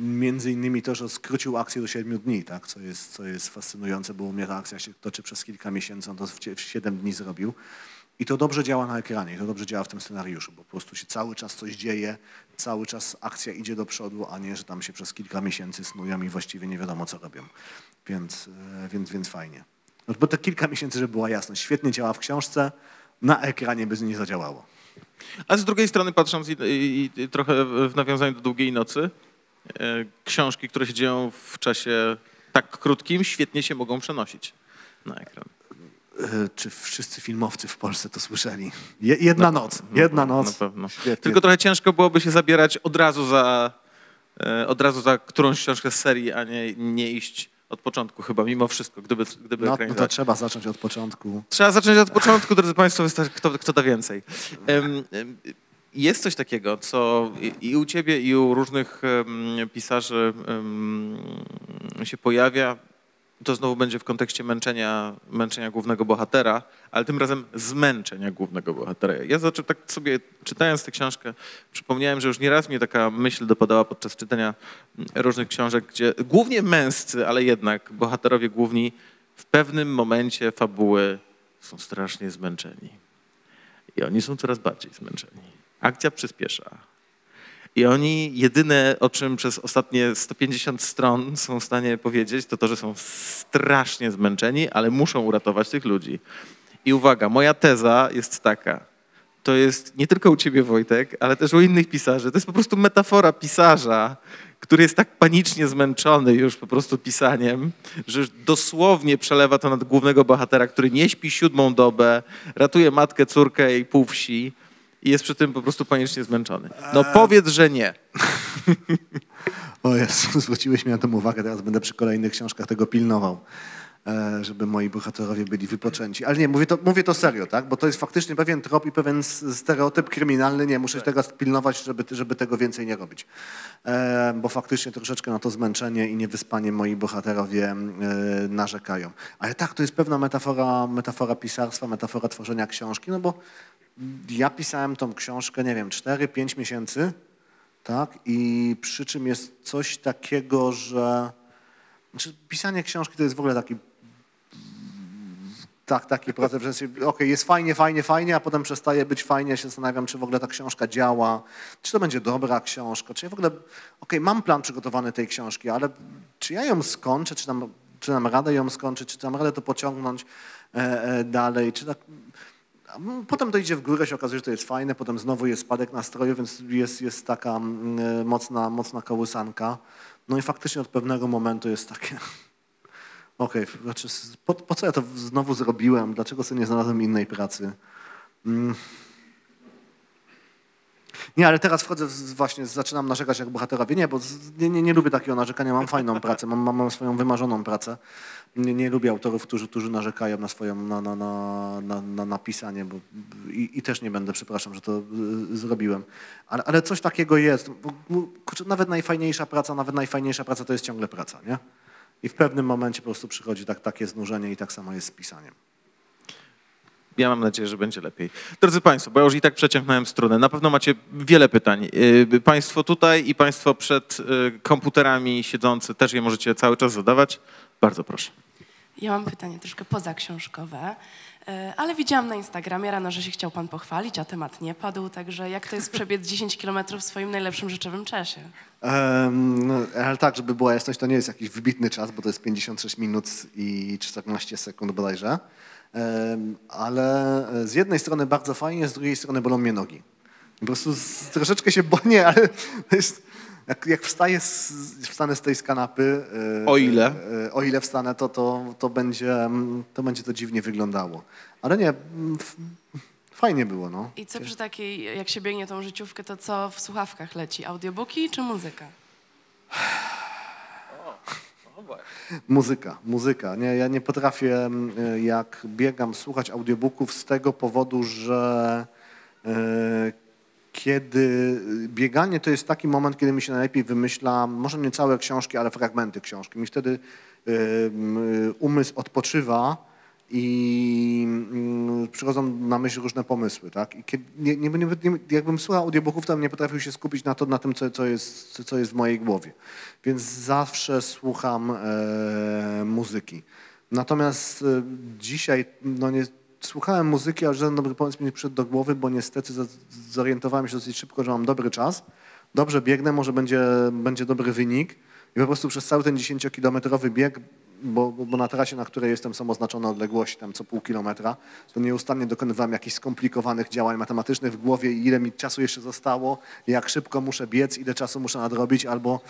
Między innymi to, że skrócił akcję do 7 dni, tak? co, jest, co jest fascynujące, bo u mnie akcja się toczy przez kilka miesięcy, on to w 7 dni zrobił. I to dobrze działa na ekranie, i to dobrze działa w tym scenariuszu, bo po prostu się cały czas coś dzieje, cały czas akcja idzie do przodu, a nie, że tam się przez kilka miesięcy snują i właściwie nie wiadomo, co robią. Więc, e, więc, więc fajnie. No, bo te kilka miesięcy, żeby była jasność, świetnie działa w książce, na ekranie by nie zadziałało. A z drugiej strony patrząc i, i, i trochę w nawiązaniu do Długiej Nocy, e, książki, które się dzieją w czasie tak krótkim, świetnie się mogą przenosić na ekran. E, Czy wszyscy filmowcy w Polsce to słyszeli? Je, jedna noc, jedna Na noc. pewno. Świetnie. Tylko trochę ciężko byłoby się zabierać od razu za, e, od razu za którąś książkę z serii, a nie, nie iść od początku chyba, mimo wszystko, gdyby, gdyby No, no to ekranizować. trzeba zacząć od początku. Trzeba zacząć od początku, drodzy Państwo, wystarczy, kto, kto da więcej. Em, em, Jest coś takiego, co i- i u Ciebie, i u różnych em, pisarzy em, się pojawia, to znowu będzie w kontekście męczenia, męczenia głównego bohatera, ale tym razem zmęczenia głównego bohatera. Ja zacząłem tak sobie, czytając tę książkę, przypomniałem, że już nieraz mnie taka myśl dopadała podczas czytania mm, różnych książek, gdzie głównie męscy, ale jednak bohaterowie główni w pewnym momencie fabuły są strasznie zmęczeni. I oni są coraz bardziej zmęczeni. Akcja przyspiesza. I oni jedyne, o czym przez ostatnie 150 stron są w stanie powiedzieć, to to, że są strasznie zmęczeni, ale muszą uratować tych ludzi. I uwaga, moja teza jest taka. To jest nie tylko u ciebie, Wojtek, ale też u innych pisarzy. To jest po prostu metafora pisarza, który jest tak panicznie zmęczony już po prostu pisaniem, że dosłownie przelewa to nad głównego bohatera, który nie śpi siódmą dobę, ratuje matkę, córkę i pół wsi i jest przy tym po prostu panicznie zmęczony. No powiedz, że nie. O Jezu, zwróciłeś mi na tę uwagę, teraz będę przy kolejnych książkach tego pilnował, e, żeby moi bohaterowie byli wypoczęci. Ale nie, mówię to, mówię to serio, tak? Bo to jest faktycznie pewien trop i pewien stereotyp kryminalny. Nie, muszę teraz pilnować, żeby, żeby tego więcej nie robić. E, Bo faktycznie troszeczkę na to zmęczenie i niewyspanie moi bohaterowie e, narzekają. Ale tak, to jest pewna metafora, metafora pisarstwa, metafora tworzenia książki, no bo ja pisałem tą książkę, nie wiem, 4-5 miesięcy, tak? I przy czym jest coś takiego, że znaczy, pisanie książki to jest w ogóle taki tak, taki proces, że się- okej, jest fajnie, fajnie, fajnie, a potem przestaje być fajnie, ja się zastanawiam, czy w ogóle ta książka działa, czy to będzie dobra książka, czy ja w ogóle, okej, mam plan przygotowany tej książki, ale czy ja ją skończę, czy dam, czy dam radę ją skończyć, czy dam radę to pociągnąć e, e, dalej, czy tak, Potem to idzie w górę, się okazuje, że to jest fajne, potem znowu jest spadek nastroju, więc jest, jest taka mm, e, mocna, mocna kołysanka. No i faktycznie od pewnego momentu jest takie, okej, znaczy, s- po, po co ja to znowu zrobiłem, dlaczego sobie nie znalazłem innej pracy? Nie, ale teraz wchodzę, właśnie zaczynam narzekać jak bohaterowie. Nie, bo z- nie, nie, nie lubię takiego narzekania, mam fajną pracę, mam, mam, swoją wymarzoną pracę. Nie, nie lubię autorów, którzy, którzy narzekają na swoją, na, na, na, na, na bo i, i też nie będę, przepraszam, że to y, zrobiłem. Ale, ale coś takiego jest. Nawet najfajniejsza praca, nawet najfajniejsza praca to jest ciągle praca, nie? I w pewnym momencie po prostu przychodzi tak, takie znużenie i tak samo jest z pisaniem. Ja mam nadzieję, że będzie lepiej. Drodzy Państwo, bo ja już i tak przeciągnąłem strunę. Na pewno macie wiele pytań. Yy, Państwo tutaj i Państwo przed yy, komputerami siedzący też je możecie cały czas zadawać. Bardzo proszę. Ja mam pytanie troszkę pozaksiążkowe, e, ale widziałam na Instagramie rano, że się chciał pan pochwalić, a temat nie padł, także jak to jest przebiec 10 kilometrów w swoim najlepszym życzewym czasie? Em, no, ale tak, żeby była jasność, to nie jest jakiś wybitny czas, bo to jest 56 minut i 14 sekund bodajże. Ale z jednej strony bardzo fajnie, z drugiej strony bolą mnie nogi. Po prostu z, troszeczkę się boję, ale jest, jak, jak wstaję z, wstanę z tej z kanapy, e, O ile? e, o ile wstanę, to, to, to, będzie, to będzie to dziwnie wyglądało. Ale nie, mm, f- fajnie było, no. I co przy takiej, jak się biegnie tą życiówkę, to co w słuchawkach leci? Audiobooki czy muzyka? Muzyka, muzyka. Nie, ja nie potrafię, mm, jak biegam, słuchać audiobooków z tego powodu, że e, kiedy bieganie to jest taki moment, kiedy mi się najlepiej wymyśla, może nie całe książki, ale fragmenty książki. Mi wtedy umysł odpoczywa i mm, przychodzą na myśl różne pomysły, tak? I kiedy, nie, nie, nie, jakbym słuchał audiobooków, bym nie potrafił się skupić na, to, na tym, co, co, jest, co jest w mojej głowie. Więc zawsze słucham e, muzyki. Natomiast e, dzisiaj, no nie, słuchałem muzyki, ale żaden dobry pomysł mi nie przyszedł do głowy, bo niestety zorientowałem się dosyć szybko, że mam dobry czas. Dobrze biegnę, może będzie, będzie dobry wynik. I po prostu przez cały ten 10-kilometrowy bieg, bo, bo na trasie, na której jestem, są oznaczone odległości tam co pół kilometra, to nieustannie dokonywałem jakichś skomplikowanych działań matematycznych w głowie, ile mi czasu jeszcze zostało, jak szybko muszę biec, ile czasu muszę nadrobić, albo,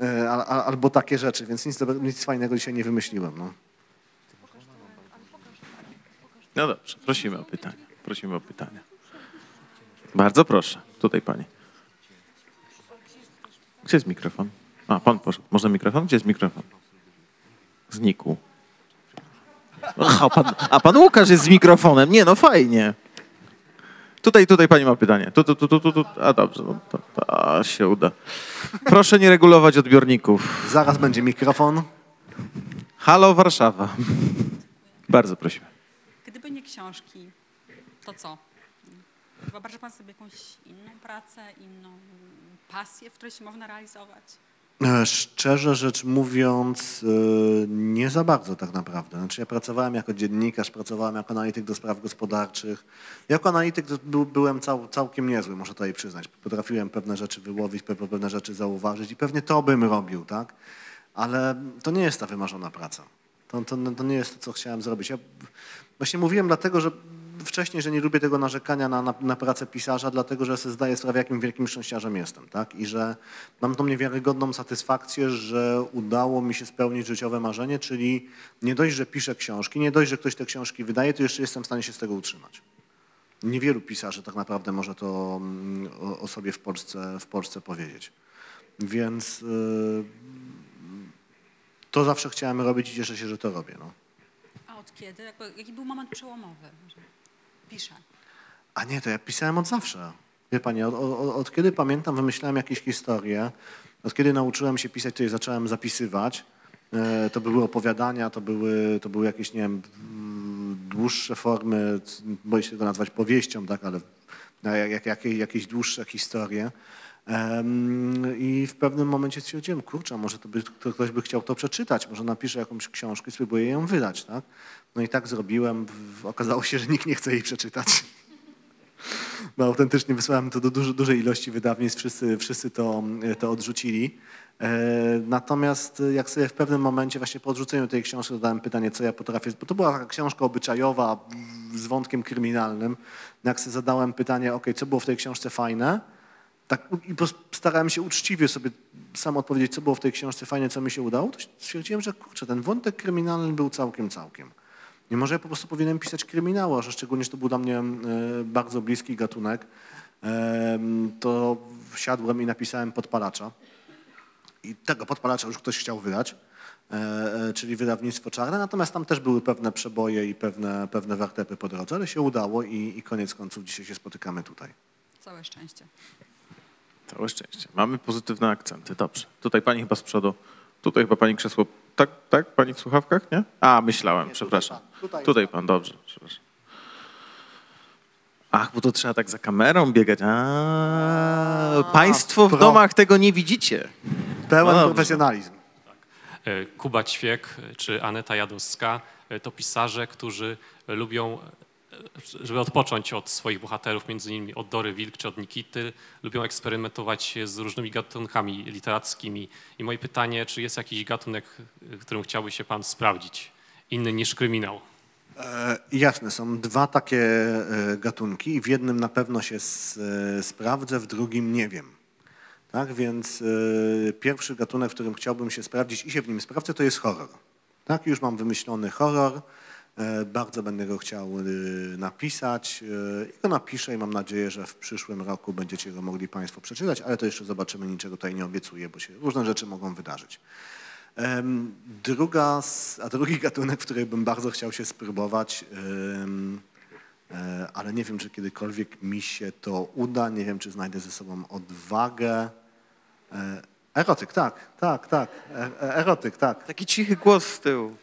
e, al, al, albo takie rzeczy. Więc nic, nic fajnego dzisiaj nie wymyśliłem. No. No dobrze, prosimy o pytania. Prosimy o pytania. Bardzo proszę. Tutaj pani. Gdzie jest mikrofon? A, pan poszedł. Można mikrofon? Gdzie jest mikrofon? Znikł. Aha, a, pan, a pan Łukasz jest z mikrofonem. Nie, no fajnie. Tutaj, tutaj pani ma pytanie. Tu, tu, tu, tu, tu, tu. A dobrze, no, to, to a, się uda. Proszę nie regulować odbiorników. Zaraz będzie mikrofon. Halo Warszawa. Bardzo prosimy. Gdyby nie książki, to co? Wyobraża pan sobie jakąś inną pracę, inną pasję, w której się można realizować? E, Szczerze rzecz mówiąc, e, nie za bardzo tak naprawdę. Znaczy ja pracowałem jako dziennikarz, pracowałem jako analityk do spraw gospodarczych. Jako analityk byłem cał, całkiem niezły, muszę tutaj przyznać. Potrafiłem pewne rzeczy wyłowić, pe- pewne rzeczy zauważyć i pewnie to bym robił, tak? Ale to nie jest ta wymarzona praca. To, to, to nie jest to, co chciałem zrobić. Ja właśnie mówiłem dlatego, że wcześniej, że nie lubię tego narzekania na, na, na pracę pisarza, dlatego że sobie zdaję sprawę, jakim wielkim szczęściarzem jestem, tak? I że mam tą niewiarygodną satysfakcję, że udało mi się spełnić życiowe marzenie, czyli nie dość, że piszę książki, nie dość, że ktoś te książki wydaje, to jeszcze jestem w stanie się z tego utrzymać. Niewielu pisarzy tak naprawdę może to mm, o, o sobie w Polsce, w Polsce powiedzieć. Więc yy, to zawsze chciałem robić i cieszę się, że to robię. No. A od kiedy? Jaki był moment przełomowy? A nie, to ja pisałem od zawsze. Wie pani, od, od, od kiedy pamiętam, wymyślałem jakieś historie, od kiedy nauczyłem się pisać, to je zacząłem zapisywać. E, To były opowiadania, to były, to były jakieś, nie wiem, mm, dłuższe formy, boję się tego nazwać powieścią, tak, ale no, jak, jak, jakie- jakieś dłuższe historie. I w pewnym momencie stwierdziłem, kurczę, może to by, to ktoś by chciał to przeczytać, może napiszę jakąś książkę i spróbuję ją wydać, tak? No i tak zrobiłem. Okazało się, że nikt nie chce jej przeczytać. No autentycznie wysłałem to do duży, dużej ilości wydawnictw, wszyscy, wszyscy to, to odrzucili. E, Natomiast jak sobie w pewnym momencie, właśnie po odrzuceniu tej książki zadałem pytanie, co ja potrafię, bo to była taka książka obyczajowa z wątkiem kryminalnym. Jak sobie zadałem pytanie, ok, co było w tej książce fajne, tak, i starałem się uczciwie sobie sam odpowiedzieć, co było w tej książce fajne, co mi się udało, to stwierdziłem, że kurczę, ten wątek kryminalny był całkiem, całkiem. Nie może ja po prostu powinienem pisać kryminały, a że szczególnie, że to był dla mnie e, bardzo bliski gatunek, em, to wsiadłem i napisałem podpalacza. I tego podpalacza już ktoś chciał wydać, e, e, czyli wydawnictwo czarne, natomiast tam też były pewne przeboje i pewne, pewne wertepy po drodze, ale się udało i, i koniec końców dzisiaj się spotykamy tutaj. Całe szczęście. Całe szczęście. Mamy pozytywne akcenty. Dobrze. Tutaj pani chyba z przodu. Tutaj chyba pani krzesło. Tak, tak? Pani w słuchawkach, nie? A, myślałem, Nie, przepraszam. tutaj pan, tutaj Tutaj pan, dobrze, przepraszam. Ach, bo to trzeba tak za kamerą biegać. A, państwo w pro. domach tego nie widzicie. Pełen No profesjonalizm. E, Kuba Ćwiek czy Aneta Jadowska e, to pisarze, którzy lubią, e, żeby odpocząć od swoich bohaterów, między innymi od Dory Wilk czy od Nikity, lubią eksperymentować z różnymi gatunkami literackimi. I moje pytanie, czy jest jakiś gatunek, którym chciałby się pan sprawdzić, inny niż kryminał? E, Jasne, są dwa takie e, gatunki w jednym na pewno się e, sprawdzę, w drugim nie wiem. Tak, więc pierwszy gatunek, w którym chciałbym się sprawdzić i się w nim sprawdzę, to jest horror. Tak, już mam wymyślony horror, bardzo będę go chciał e, napisać e, i go napiszę i mam nadzieję, że w przyszłym roku będziecie go mogli Państwo przeczytać, ale to jeszcze zobaczymy, niczego tutaj nie obiecuję, bo się różne rzeczy mogą wydarzyć. Druga, a drugi gatunek, w który bym bardzo chciał się spróbować, e, ale nie wiem, czy kiedykolwiek mi się to uda, nie wiem, czy znajdę ze sobą odwagę. E, Erotyk, tak, tak, tak, e- e- erotyk, tak. Taki cichy głos z tyłu.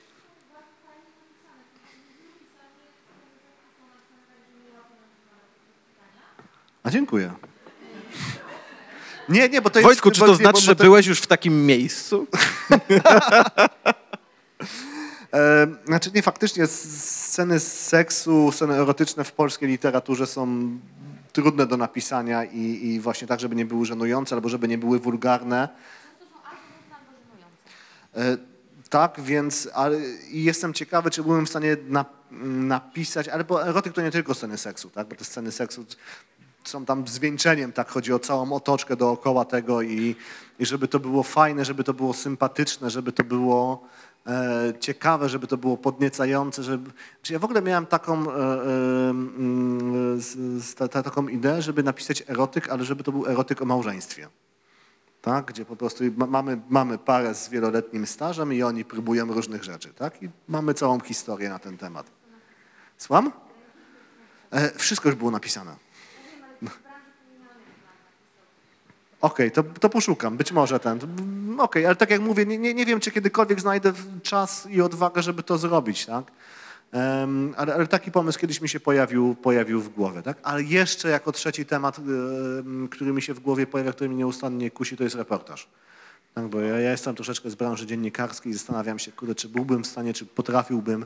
A dziękuję. Nie, nie, bo to jest... Wojtku, czy to znaczy, że byłeś już w takim miejscu? Znaczy nie, faktycznie sceny seksu, sceny erotyczne w polskiej literaturze są trudne do napisania i, i właśnie tak, żeby nie były żenujące albo żeby nie były wulgarne. E, Tak, więc ale, i jestem ciekawy, czy byłem w stanie na, napisać, ale bo erotyk to nie tylko sceny seksu, tak? bo te sceny seksu są tam zwieńczeniem, tak? Chodzi o całą otoczkę dookoła tego i, i żeby to było fajne, żeby to było sympatyczne, żeby to było e, ciekawe, żeby to było podniecające, żeby... Czy ja w ogóle miałem taką, e, e, mm, taką ideę, żeby napisać erotyk, ale żeby to był erotyk o małżeństwie tak? gdzie po prostu ma, mamy, mamy parę z wieloletnim stażem i oni próbują różnych rzeczy. Tak? I mamy całą historię na ten temat. Słucham? E, wszystko już było napisane. Okej, to, to poszukam, być może ten. Mm, Okej, ale tak jak mówię, nie, nie, nie wiem, czy kiedykolwiek znajdę czas i odwagę, żeby to zrobić, tak? Em, ale, ale taki pomysł kiedyś mi się pojawił, pojawił w głowie, tak? Ale jeszcze jako trzeci temat, em, który mi się w głowie pojawia, który mnie nieustannie kusi, to jest reportaż. Tak, bo ja, ja jestem troszeczkę z branży dziennikarskiej i zastanawiam się, kurde, czy byłbym w stanie, czy potrafiłbym,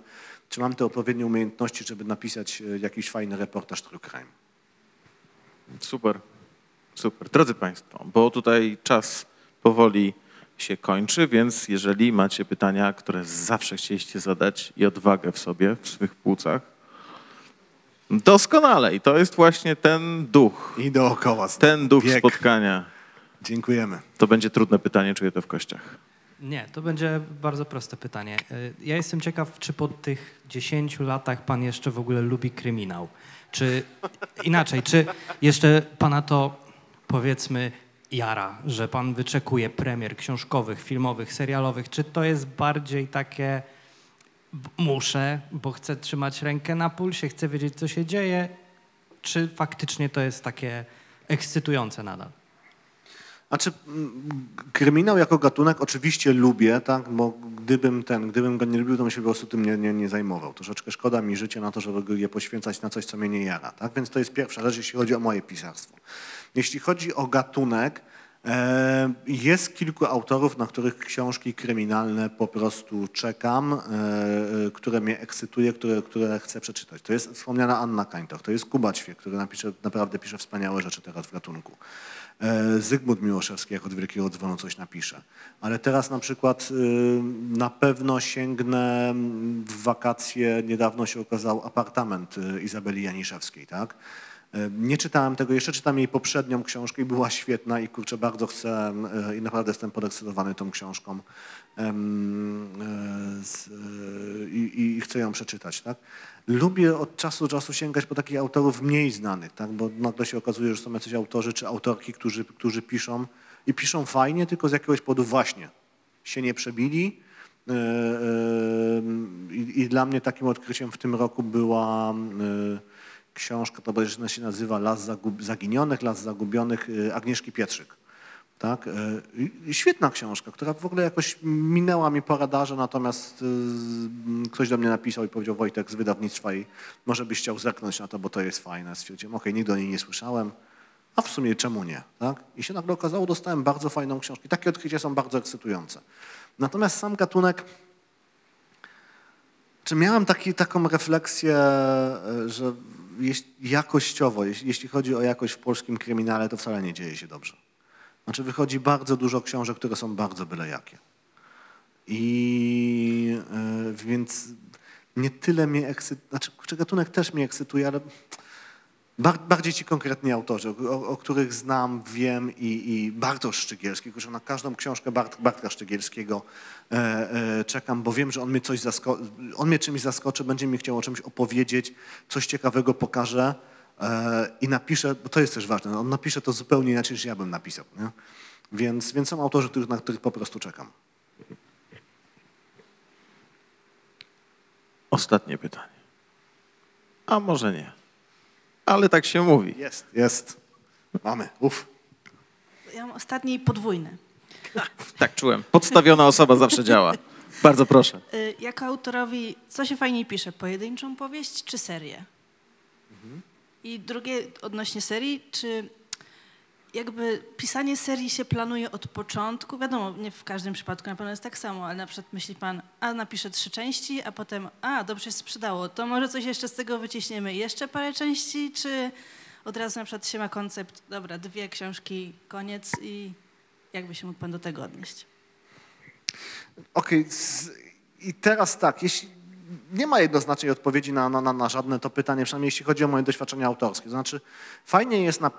czy mam te odpowiednie umiejętności, żeby napisać e, jakiś fajny reportaż true crime. Super, super. Drodzy Państwo, bo tutaj czas powoli się kończy, więc jeżeli macie pytania, które zawsze chcieliście zadać i odwagę w sobie, w swych płucach, doskonale. I to jest właśnie ten duch, I dookoła. ten duch Bieg. spotkania. Dziękujemy. To będzie trudne pytanie, czuję to w kościach. Nie, to będzie bardzo proste pytanie. Y, Ja jestem ciekaw, czy po tych 10 latach pan jeszcze w ogóle lubi kryminał? Czy inaczej, czy jeszcze pana to powiedzmy jara, że pan wyczekuje premier książkowych, filmowych, serialowych? Czy to jest bardziej takie muszę, bo chcę trzymać rękę na pulsie, chcę wiedzieć, co się dzieje? Czy faktycznie to jest takie ekscytujące nadal? Znaczy, kryminał jako gatunek oczywiście lubię, tak, bo gdybym ten, gdybym go nie lubił, to bym się po prostu tym nie, nie, nie zajmował. Troszeczkę szkoda mi życia na to, żeby je poświęcać na coś, co mnie nie jara, tak? Więc to jest pierwsza rzecz, jeśli chodzi o moje pisarstwo. Jeśli chodzi o gatunek, jest kilku autorów, na których książki kryminalne po prostu czekam, e, e, które mnie ekscytuje, które, które chcę przeczytać. To jest wspomniana Anna Kańtoch, to jest Kuba Ćwiek, który napisze, naprawdę pisze wspaniałe rzeczy teraz w gatunku. E, Zygmunt Miłoszewski, jak od Wielkiego Dzwonu coś napisze. Ale teraz na przykład y, na pewno sięgnę mm, w wakacje, niedawno się okazał apartament y, Izabeli Janiszewskiej, tak? Nie czytałem tego, jeszcze czytam jej poprzednią książkę i była świetna i kurczę, bardzo chcę e, i naprawdę jestem podekscytowany tą książką e, e, i, i chcę ją przeczytać, tak? Lubię od czasu do czasu sięgać po takich autorów mniej znanych, tak? Bo nagle się okazuje, że są jacyś autorzy czy autorki, którzy, którzy piszą i piszą fajnie, tylko z jakiegoś powodu właśnie się nie przebili. I, dla mnie takim odkryciem w tym roku była książka, to bodajże się nazywa Las Zaginionych, Las Zagubionych e, Agnieszki Pietrzyk. Tak? i- i Świetna książka, która w ogóle jakoś minęła mi po radarze, natomiast z- ktoś do mnie napisał i powiedział Wojtek z wydawnictwa i może byś chciał zerknąć na to, bo to jest fajne. Stwierdziłem, okej, nigdy o niej nie słyszałem, a w sumie czemu nie? Tak? I się nagle okazało, dostałem bardzo fajną książkę. Takie odkrycia są bardzo ekscytujące. Natomiast sam gatunek, czy miałem taki, taką refleksję, że jakościowo, jeśli, chodzi o jakość w polskim kryminale, to wcale nie dzieje się dobrze. Znaczy wychodzi bardzo dużo książek, które są bardzo byle jakie. I e, więc nie tyle mnie ekscytuje, znaczy gatunek też mnie ekscytuje, ale bar, bardziej ci konkretni autorzy, o, o których znam, wiem i, i Bartosz Szczygielski, na każdą książkę Bart, Bartka Szczygielskiego czekam, bo wiem, że on mnie, coś zasko- on mnie czymś zaskoczy, będzie mi chciał o czymś opowiedzieć, coś ciekawego pokaże e, i napisze, bo to jest też ważne, on napisze to zupełnie inaczej, niż ja bym napisał. Nie? Więc, więc są autorzy, których, na których po prostu czekam. Ostatnie pytanie. A może nie. Ale tak się mówi. Jest, jest. Mamy, uff. Ja mam ostatni i podwójny. Tak czułem. Podstawiona osoba zawsze działa. Bardzo proszę. Y, Jako autorowi, co się fajniej pisze, pojedynczą powieść czy serię? I drugie odnośnie serii, czy jakby pisanie serii się planuje od początku? Wiadomo, nie w każdym przypadku na pewno jest tak samo, ale na przykład myśli pan, a napiszę trzy części, a potem, a dobrze się sprzedało, to może coś jeszcze z tego wyciśniemy, jeszcze parę części, czy od razu na przykład się ma koncept, dobra, dwie książki, koniec i jakby się mógł pan do tego odnieść? Okej, z- i teraz tak, jeśli nie ma jednoznacznej odpowiedzi na, na, na, żadne to pytanie, przynajmniej jeśli chodzi o moje doświadczenia autorskie. To znaczy, fajnie jest na,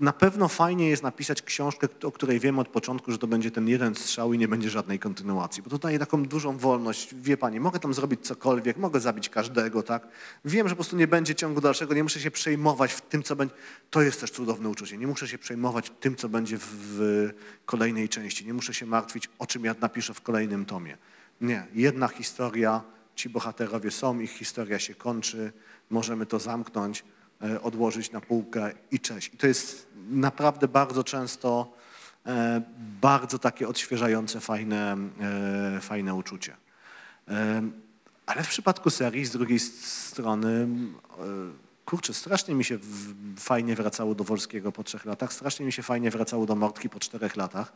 na pewno fajnie jest napisać książkę, o której wiem od początku, że to będzie ten jeden strzał i nie będzie żadnej kontynuacji, bo to daje taką dużą wolność. Wie pani, mogę tam zrobić cokolwiek, mogę zabić każdego, tak? Wiem, że po prostu nie będzie ciągu dalszego, nie muszę się przejmować w tym, co będzie. To jest też cudowne uczucie. Nie muszę się przejmować tym, co będzie w kolejnej części. Nie muszę się martwić, o czym ja napiszę w kolejnym tomie. Nie, jedna historia, ci bohaterowie są, ich historia się kończy, możemy to zamknąć. E, odłożyć na półkę i cześć. I to jest naprawdę bardzo często e, bardzo takie odświeżające, fajne, e, fajne uczucie. Ale w przypadku serii z drugiej strony, kurczę, strasznie mi się fajnie wracało do Wolskiego po trzech latach, strasznie mi się fajnie wracało do Mortki po czterech latach.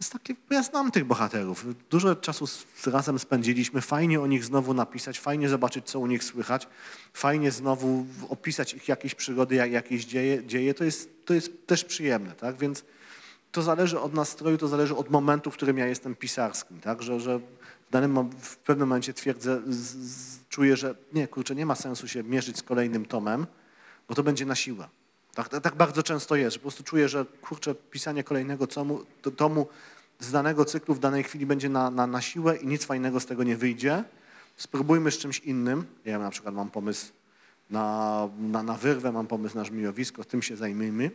Jest takie, ja znam tych bohaterów. Dużo czasu razem spędziliśmy. Fajnie o nich znowu napisać, fajnie zobaczyć, co u nich słychać, fajnie znowu opisać ich jakieś przygody, jak- jakieś dzieje. dzieje. To, jest, to jest też przyjemne, tak? Więc to zależy od nastroju, to zależy od momentu, w którym ja jestem pisarskim, tak? Że, że w danym w pewnym momencie twierdzę, z, z, czuję, że nie, kurczę, nie ma sensu się mierzyć z kolejnym tomem, bo to będzie na siłę. Tak, tak, tak bardzo często jest, że po prostu czuję, że kurczę, pisanie kolejnego tomu, to, tomu z danego cyklu w danej chwili będzie na, na, na siłę i nic fajnego z tego nie wyjdzie. Spróbujmy z czymś innym. Ja na przykład mam pomysł na, na, na wyrwę, mam pomysł na żmijowisko, tym się zajmijmy.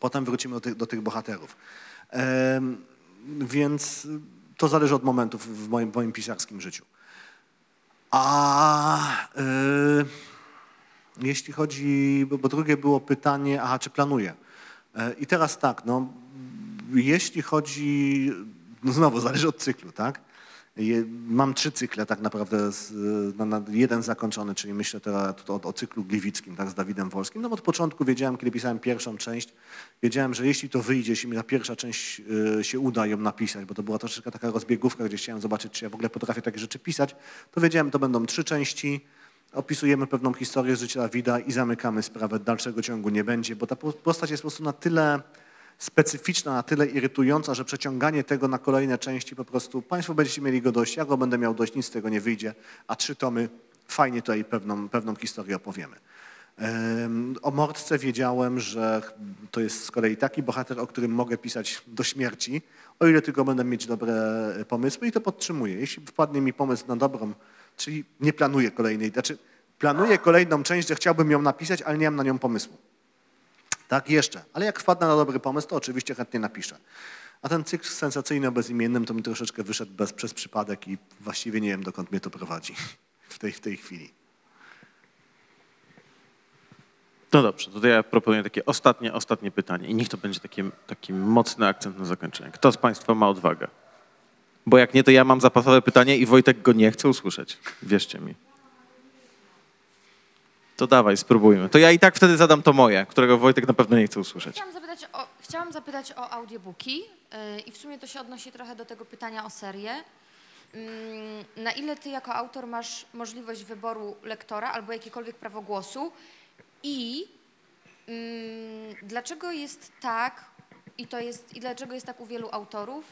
Potem wrócimy do tych, do tych bohaterów. Em, więc to zależy od momentów w moim, moim pisarskim życiu. A y, jeśli chodzi, bo, drugie było pytanie, aha, czy planuję? E, I teraz tak, no, jeśli chodzi, no znowu zależy od cyklu, tak? Mam trzy cykle tak naprawdę, na, jeden zakończony, czyli myślę teraz o, o cyklu gliwickim, tak, z Dawidem Wolskim. No od początku wiedziałem, kiedy pisałem pierwszą część, wiedziałem, że jeśli to wyjdzie, jeśli mi ta pierwsza część y, się uda ją napisać, bo to była troszeczkę taka rozbiegówka, gdzie chciałem zobaczyć, czy ja w ogóle potrafię takie rzeczy pisać, to wiedziałem, to będą trzy części, opisujemy pewną historię życia Dawida i zamykamy sprawę, dalszego ciągu nie będzie, bo ta po- postać jest po prostu na tyle specyficzna, na tyle irytująca, że przeciąganie tego na kolejne części po prostu, Państwo będziecie mieli go dość, ja go będę miał dość, nic z tego nie wyjdzie, a trzy tomy, fajnie tutaj pewną, pewną historię opowiemy. Em, O Mordce wiedziałem, że to jest z kolei taki bohater, o którym mogę pisać do śmierci, o ile tylko będę mieć dobre pomysły i to podtrzymuję. Jeśli wpadnie mi pomysł na dobrą, czyli nie planuję kolejnej, znaczy planuję kolejną część, że chciałbym ją napisać, ale nie mam na nią pomysłu. Tak, jeszcze. Ale jak wpadnę na dobry pomysł, to oczywiście chętnie napiszę. A ten cykl sensacyjny o bezimiennym to mi troszeczkę wyszedł bez, przez przypadek i właściwie nie wiem, dokąd mnie to prowadzi w tej, w tej chwili. No dobrze, to ja proponuję takie ostatnie, ostatnie pytanie i niech to będzie taki, taki mocny akcent na zakończenie. Kto z Państwa ma odwagę? Bo jak nie, to ja mam zapasowe pytanie i Wojtek go nie chce usłyszeć. Wierzcie mi. To dawaj, spróbujmy. To ja i tak wtedy zadam to moje, którego Wojtek na pewno nie chce usłyszeć. Chciałam zapytać o, chciałam zapytać o audiobooki yy, i w sumie to się odnosi trochę do tego pytania o serię. Ym, Na ile ty jako autor masz możliwość wyboru lektora albo jakiekolwiek prawo głosu i ym, dlaczego jest tak i to jest i dlaczego jest tak u wielu autorów,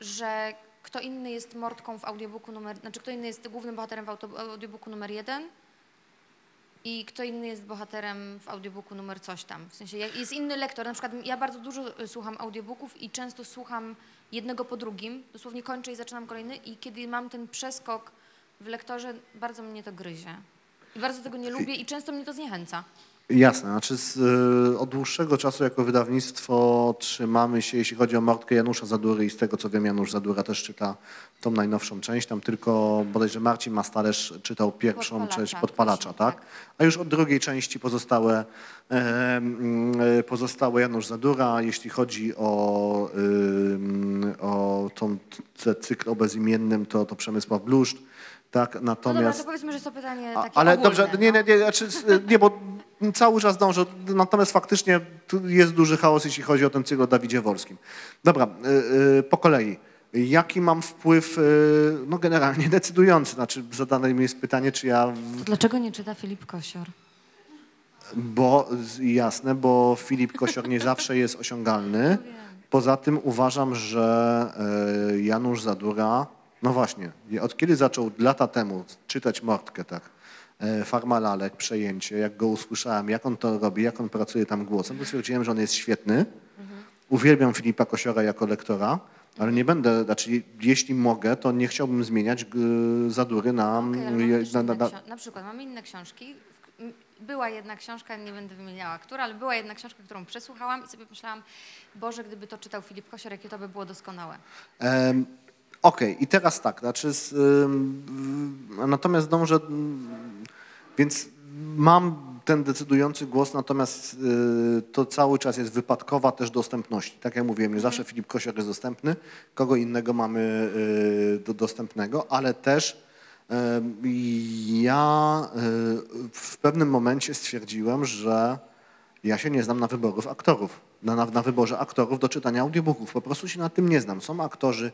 że kto inny jest mordką w audiobooku numer, znaczy kto inny jest głównym bohaterem w audiobooku numer jeden, i kto inny jest bohaterem w audiobooku numer coś tam. W sensie jest inny lektor, na przykład ja bardzo dużo y, słucham audiobooków i często słucham jednego po drugim, dosłownie kończę i zaczynam kolejny i kiedy mam ten przeskok w lektorze, bardzo mnie to gryzie. I bardzo tego nie lubię i często mnie to zniechęca. Jasne, znaczy z, y, od dłuższego czasu jako wydawnictwo trzymamy się, jeśli chodzi o Mordkę Janusza Zadury i z tego co wiem, Janusz Zadura też czyta tą najnowszą część, tam tylko bodajże Marcin Mastalerz czytał pierwszą Podpalacza, część Podpalacza, też, tak? tak. A już od drugiej części pozostałe, e, e, pozostałe Janusz Zadura, jeśli chodzi o, o tą cykl o bezimiennym, to, to Przemysław Bluszcz, tak? No dobra, Natomiast... to powiedzmy, że jest to pytanie takie ale ogólne, dobrze, no. nie, nie, nie, znaczy, nie, bo cały czas dążę, natomiast faktycznie jest duży chaos, jeśli chodzi o ten cykl o Dawidzie Wolskim. Dobra, y, y, po kolei. Jaki mam wpływ, y, no generalnie decydujący, znaczy zadane mi jest pytanie, czy ja, To dlaczego nie czyta Filip Kosior? bo jasne, bo Filip Kosior nie zawsze jest osiągalny. Poza tym uważam, że y, Janusz Zadura, no właśnie, od kiedy zaczął lata temu czytać Mordkę, tak, e, Farma Lalek, przejęcie, jak go usłyszałem, jak on to robi, jak on pracuje tam głosem, to stwierdziłem, że on jest świetny. Uwielbiam Filipa Kosiora jako lektora, ale nie będę, znaczy jeśli mogę, to nie chciałbym zmieniać Zadury na, mamy też na, na, na, na przykład mamy inne książki. Była jedna książka, nie będę wymieniała która, ale była jedna książka, którą przesłuchałam i sobie myślałam, Boże, gdyby to czytał Filip Kosior, jakie to by było doskonałe. Em, Okej, i teraz tak, znaczy, z, natomiast dążę, więc mam ten decydujący głos, natomiast y, to cały czas jest wypadkowa też dostępności. Tak jak mówiłem, nie zawsze Filip Kosior jest dostępny, kogo innego mamy y, do, dostępnego, ale też ja y, w pewnym momencie stwierdziłem, że ja się nie znam na wyborów aktorów, na, na, na wyborze aktorów do czytania audiobooków. Po prostu się na tym nie znam. Są aktorzy,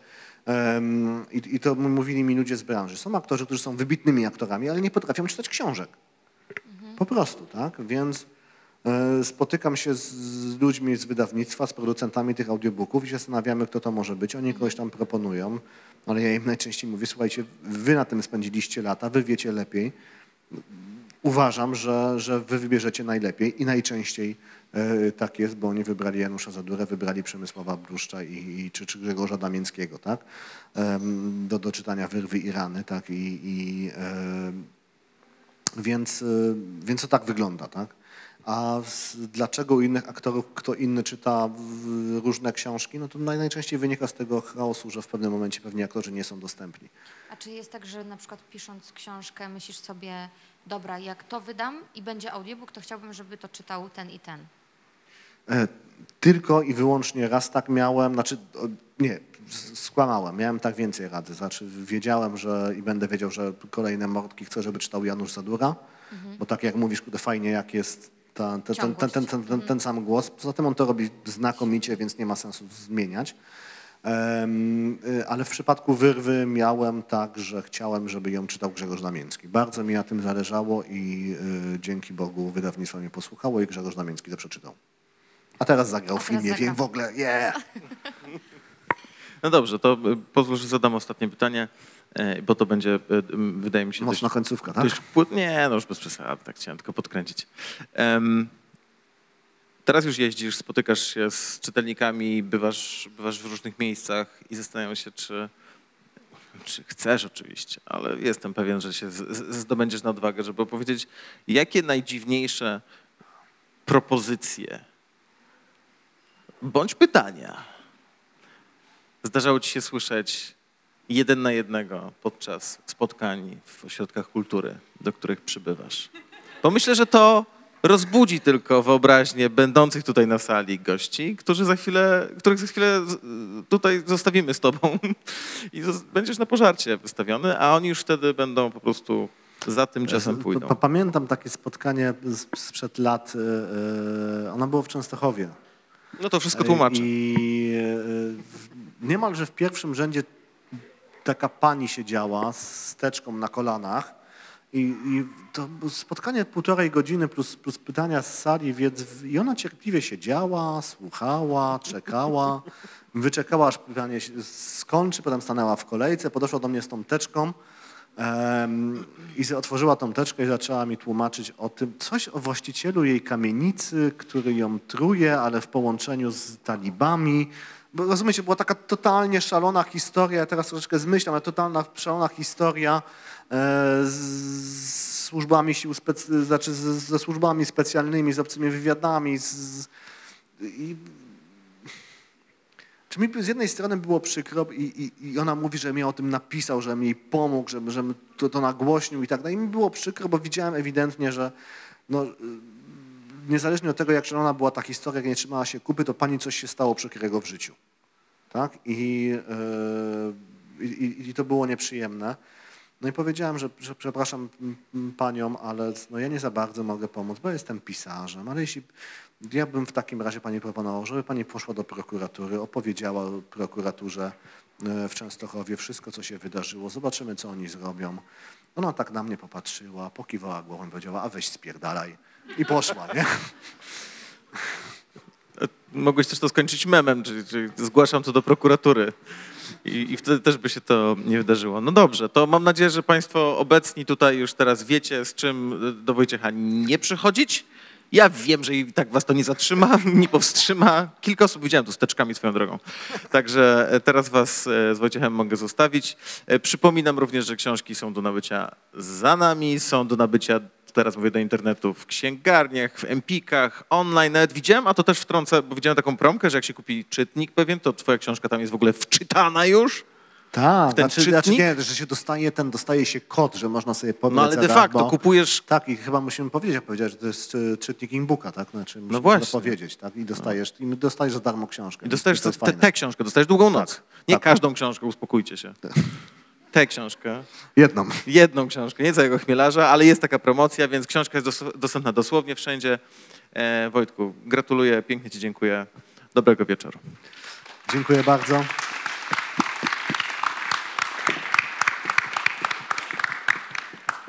i, i to mówili mi ludzie z branży, są aktorzy, którzy są wybitnymi aktorami, ale nie potrafią czytać książek. Po prostu, tak? Więc e, spotykam się z, ludźmi z wydawnictwa, z producentami tych audiobooków i się zastanawiamy, kto to może być. Oni kogoś tam proponują, ale ja im najczęściej mówię, słuchajcie, wy na tym spędziliście lata, wy wiecie lepiej. Uważam, że, że wy wybierzecie najlepiej i najczęściej tak jest, bo oni wybrali Janusza Zadurę, wybrali Przemysława Bluszcza i, i czy, czy Grzegorza Damińskiego, tak? Do, do czytania Wyrwy i Rany, tak? I, i więc, y, więc to tak wygląda, tak? A z, dlaczego u innych aktorów kto inny czyta różne książki, no to naj, najczęściej wynika z tego chaosu, że w pewnym momencie pewnie aktorzy nie są dostępni. A czy jest tak, że na przykład pisząc książkę myślisz sobie, dobra, jak to wydam i będzie audiobook, to chciałbym, żeby to czytał ten i ten. E, Tylko i wyłącznie raz tak miałem, znaczy nie, skłamałem, miałem tak więcej rady. Znaczy wiedziałem, że i będę wiedział, że kolejne mordki chcę, żeby czytał Janusz Zadura, bo tak jak mówisz, kurde, fajnie jak jest ta, te, ten, ten, ten, ten, ten, ten sam głos. Poza tym on to robi znakomicie, więc nie ma sensu zmieniać. Y, ale w przypadku Wyrwy miałem tak, że chciałem, żeby ją czytał Grzegorz Damiński. Bardzo mi na tym zależało i y, dzięki Bogu wydawnictwo mnie posłuchało i Grzegorz Damiński to przeczytał. A teraz zagrał w filmie, zagra. więc w ogóle, yeah! No dobrze, to y, pozwól, że zadam ostatnie pytanie, y, bo to będzie, y, wydaje mi się, dość, Mocna końcówka, tak? dość. Nie, no już bez przesady, tak chciałem tylko podkręcić. Em, teraz już jeździsz, spotykasz się z czytelnikami, bywasz, bywasz w różnych miejscach i zastanawiam się, czy, czy chcesz oczywiście, ale jestem pewien, że się zdobędziesz na odwagę, żeby opowiedzieć, jakie najdziwniejsze propozycje bądź pytania zdarzało ci się słyszeć jeden na jednego podczas spotkań w ośrodkach kultury, do których przybywasz. Bo myślę, że to rozbudzi tylko wyobraźnię będących tutaj na sali gości, którzy za chwilę, których za chwilę tutaj zostawimy z tobą i będziesz na pożarcie wystawiony, a oni już wtedy będą po prostu za tym czasem pójdą. Pa- Pamiętam takie spotkanie sprzed lat, y, y, ono było w Częstochowie. No to wszystko tłumaczę. I e, niemalże w pierwszym rzędzie taka pani siedziała z teczką na kolanach i, i to spotkanie półtorej godziny plus, plus pytania z sali, więc i ona cierpliwie siedziała, słuchała, czekała, wyczekała aż pytanie się skończy, potem stanęła w kolejce, podeszła do mnie z tą teczką i otworzyła tą teczkę i zaczęła mi tłumaczyć o tym, coś o właścicielu jej kamienicy, który ją truje, ale w połączeniu z talibami. Bo rozumiecie, była taka totalnie szalona historia, ja teraz troszeczkę zmyślam, ale totalna szalona historia e, z, służbami sił, znaczy ze służbami specjalnymi, z obcymi wywiadami. Z, i, czy mi z jednej strony było przykro i, i, i ona mówi, że mi o tym napisał, że mi jej pomógł, że, że to, to nagłośnił i tak dalej. I mi było przykro, bo widziałem ewidentnie, że no, niezależnie od tego, jak szalona była ta historia, jak nie trzymała się kupy, to pani coś się stało przykrego w życiu. Tak? I, yy, i, i to było nieprzyjemne. No i powiedziałem, że, że przepraszam panią, ale no ja nie za bardzo mogę pomóc, bo jestem pisarzem, ale jeśli ja bym w takim razie pani proponował, żeby pani poszła do prokuratury, opowiedziała prokuraturze e, w Częstochowie wszystko, co się wydarzyło, zobaczymy, co oni zrobią. Ona tak na mnie popatrzyła, pokiwała głową i powiedziała, a weź spierdalaj. I poszła, nie? Mogłeś też to skończyć memem, czyli, czyli zgłaszam to do prokuratury. I, I wtedy też by się to nie wydarzyło. No dobrze, to mam nadzieję, że Państwo obecni tutaj już teraz wiecie, z czym do Wojciecha nie przychodzić. Ja wiem, że i tak was to nie zatrzyma, nie powstrzyma. Kilka osób widziałem tu z teczkami swoją drogą. Także e, teraz was e, z Wojciechem mogę zostawić. E, Przypominam również, że książki są do nabycia za nami, są do nabycia, teraz mówię do internetu, w księgarniach, w empikach, online. Nawet widziałem, a to też wtrącę, bo widziałem taką promkę, że jak się kupi czytnik pewien, to twoja książka tam jest w ogóle wczytana już. Tak, ten znaczy, znaczy czytnik. nie, że się dostaje ten, dostaje się kod, że można sobie pobrać No ale de facto kupujesz Tak, i chyba musimy powiedzieć, powiedziałeś, że to jest e, czytnik e-booka, tak? Znaczy, musimy właśnie. to powiedzieć, tak? I dostajesz, i dostajesz za darmo książkę. I dostajesz tę książkę, dostajesz długą noc. Nie tak. każdą książkę, uspokójcie się. Tę książkę, Jedną. jedną książkę, nie całego chmielarza, ale jest taka promocja, więc książka jest dos- dostępna dosłownie wszędzie. E, Wojtku, gratuluję, pięknie Ci dziękuję. Dobrego wieczoru. Dziękuję bardzo.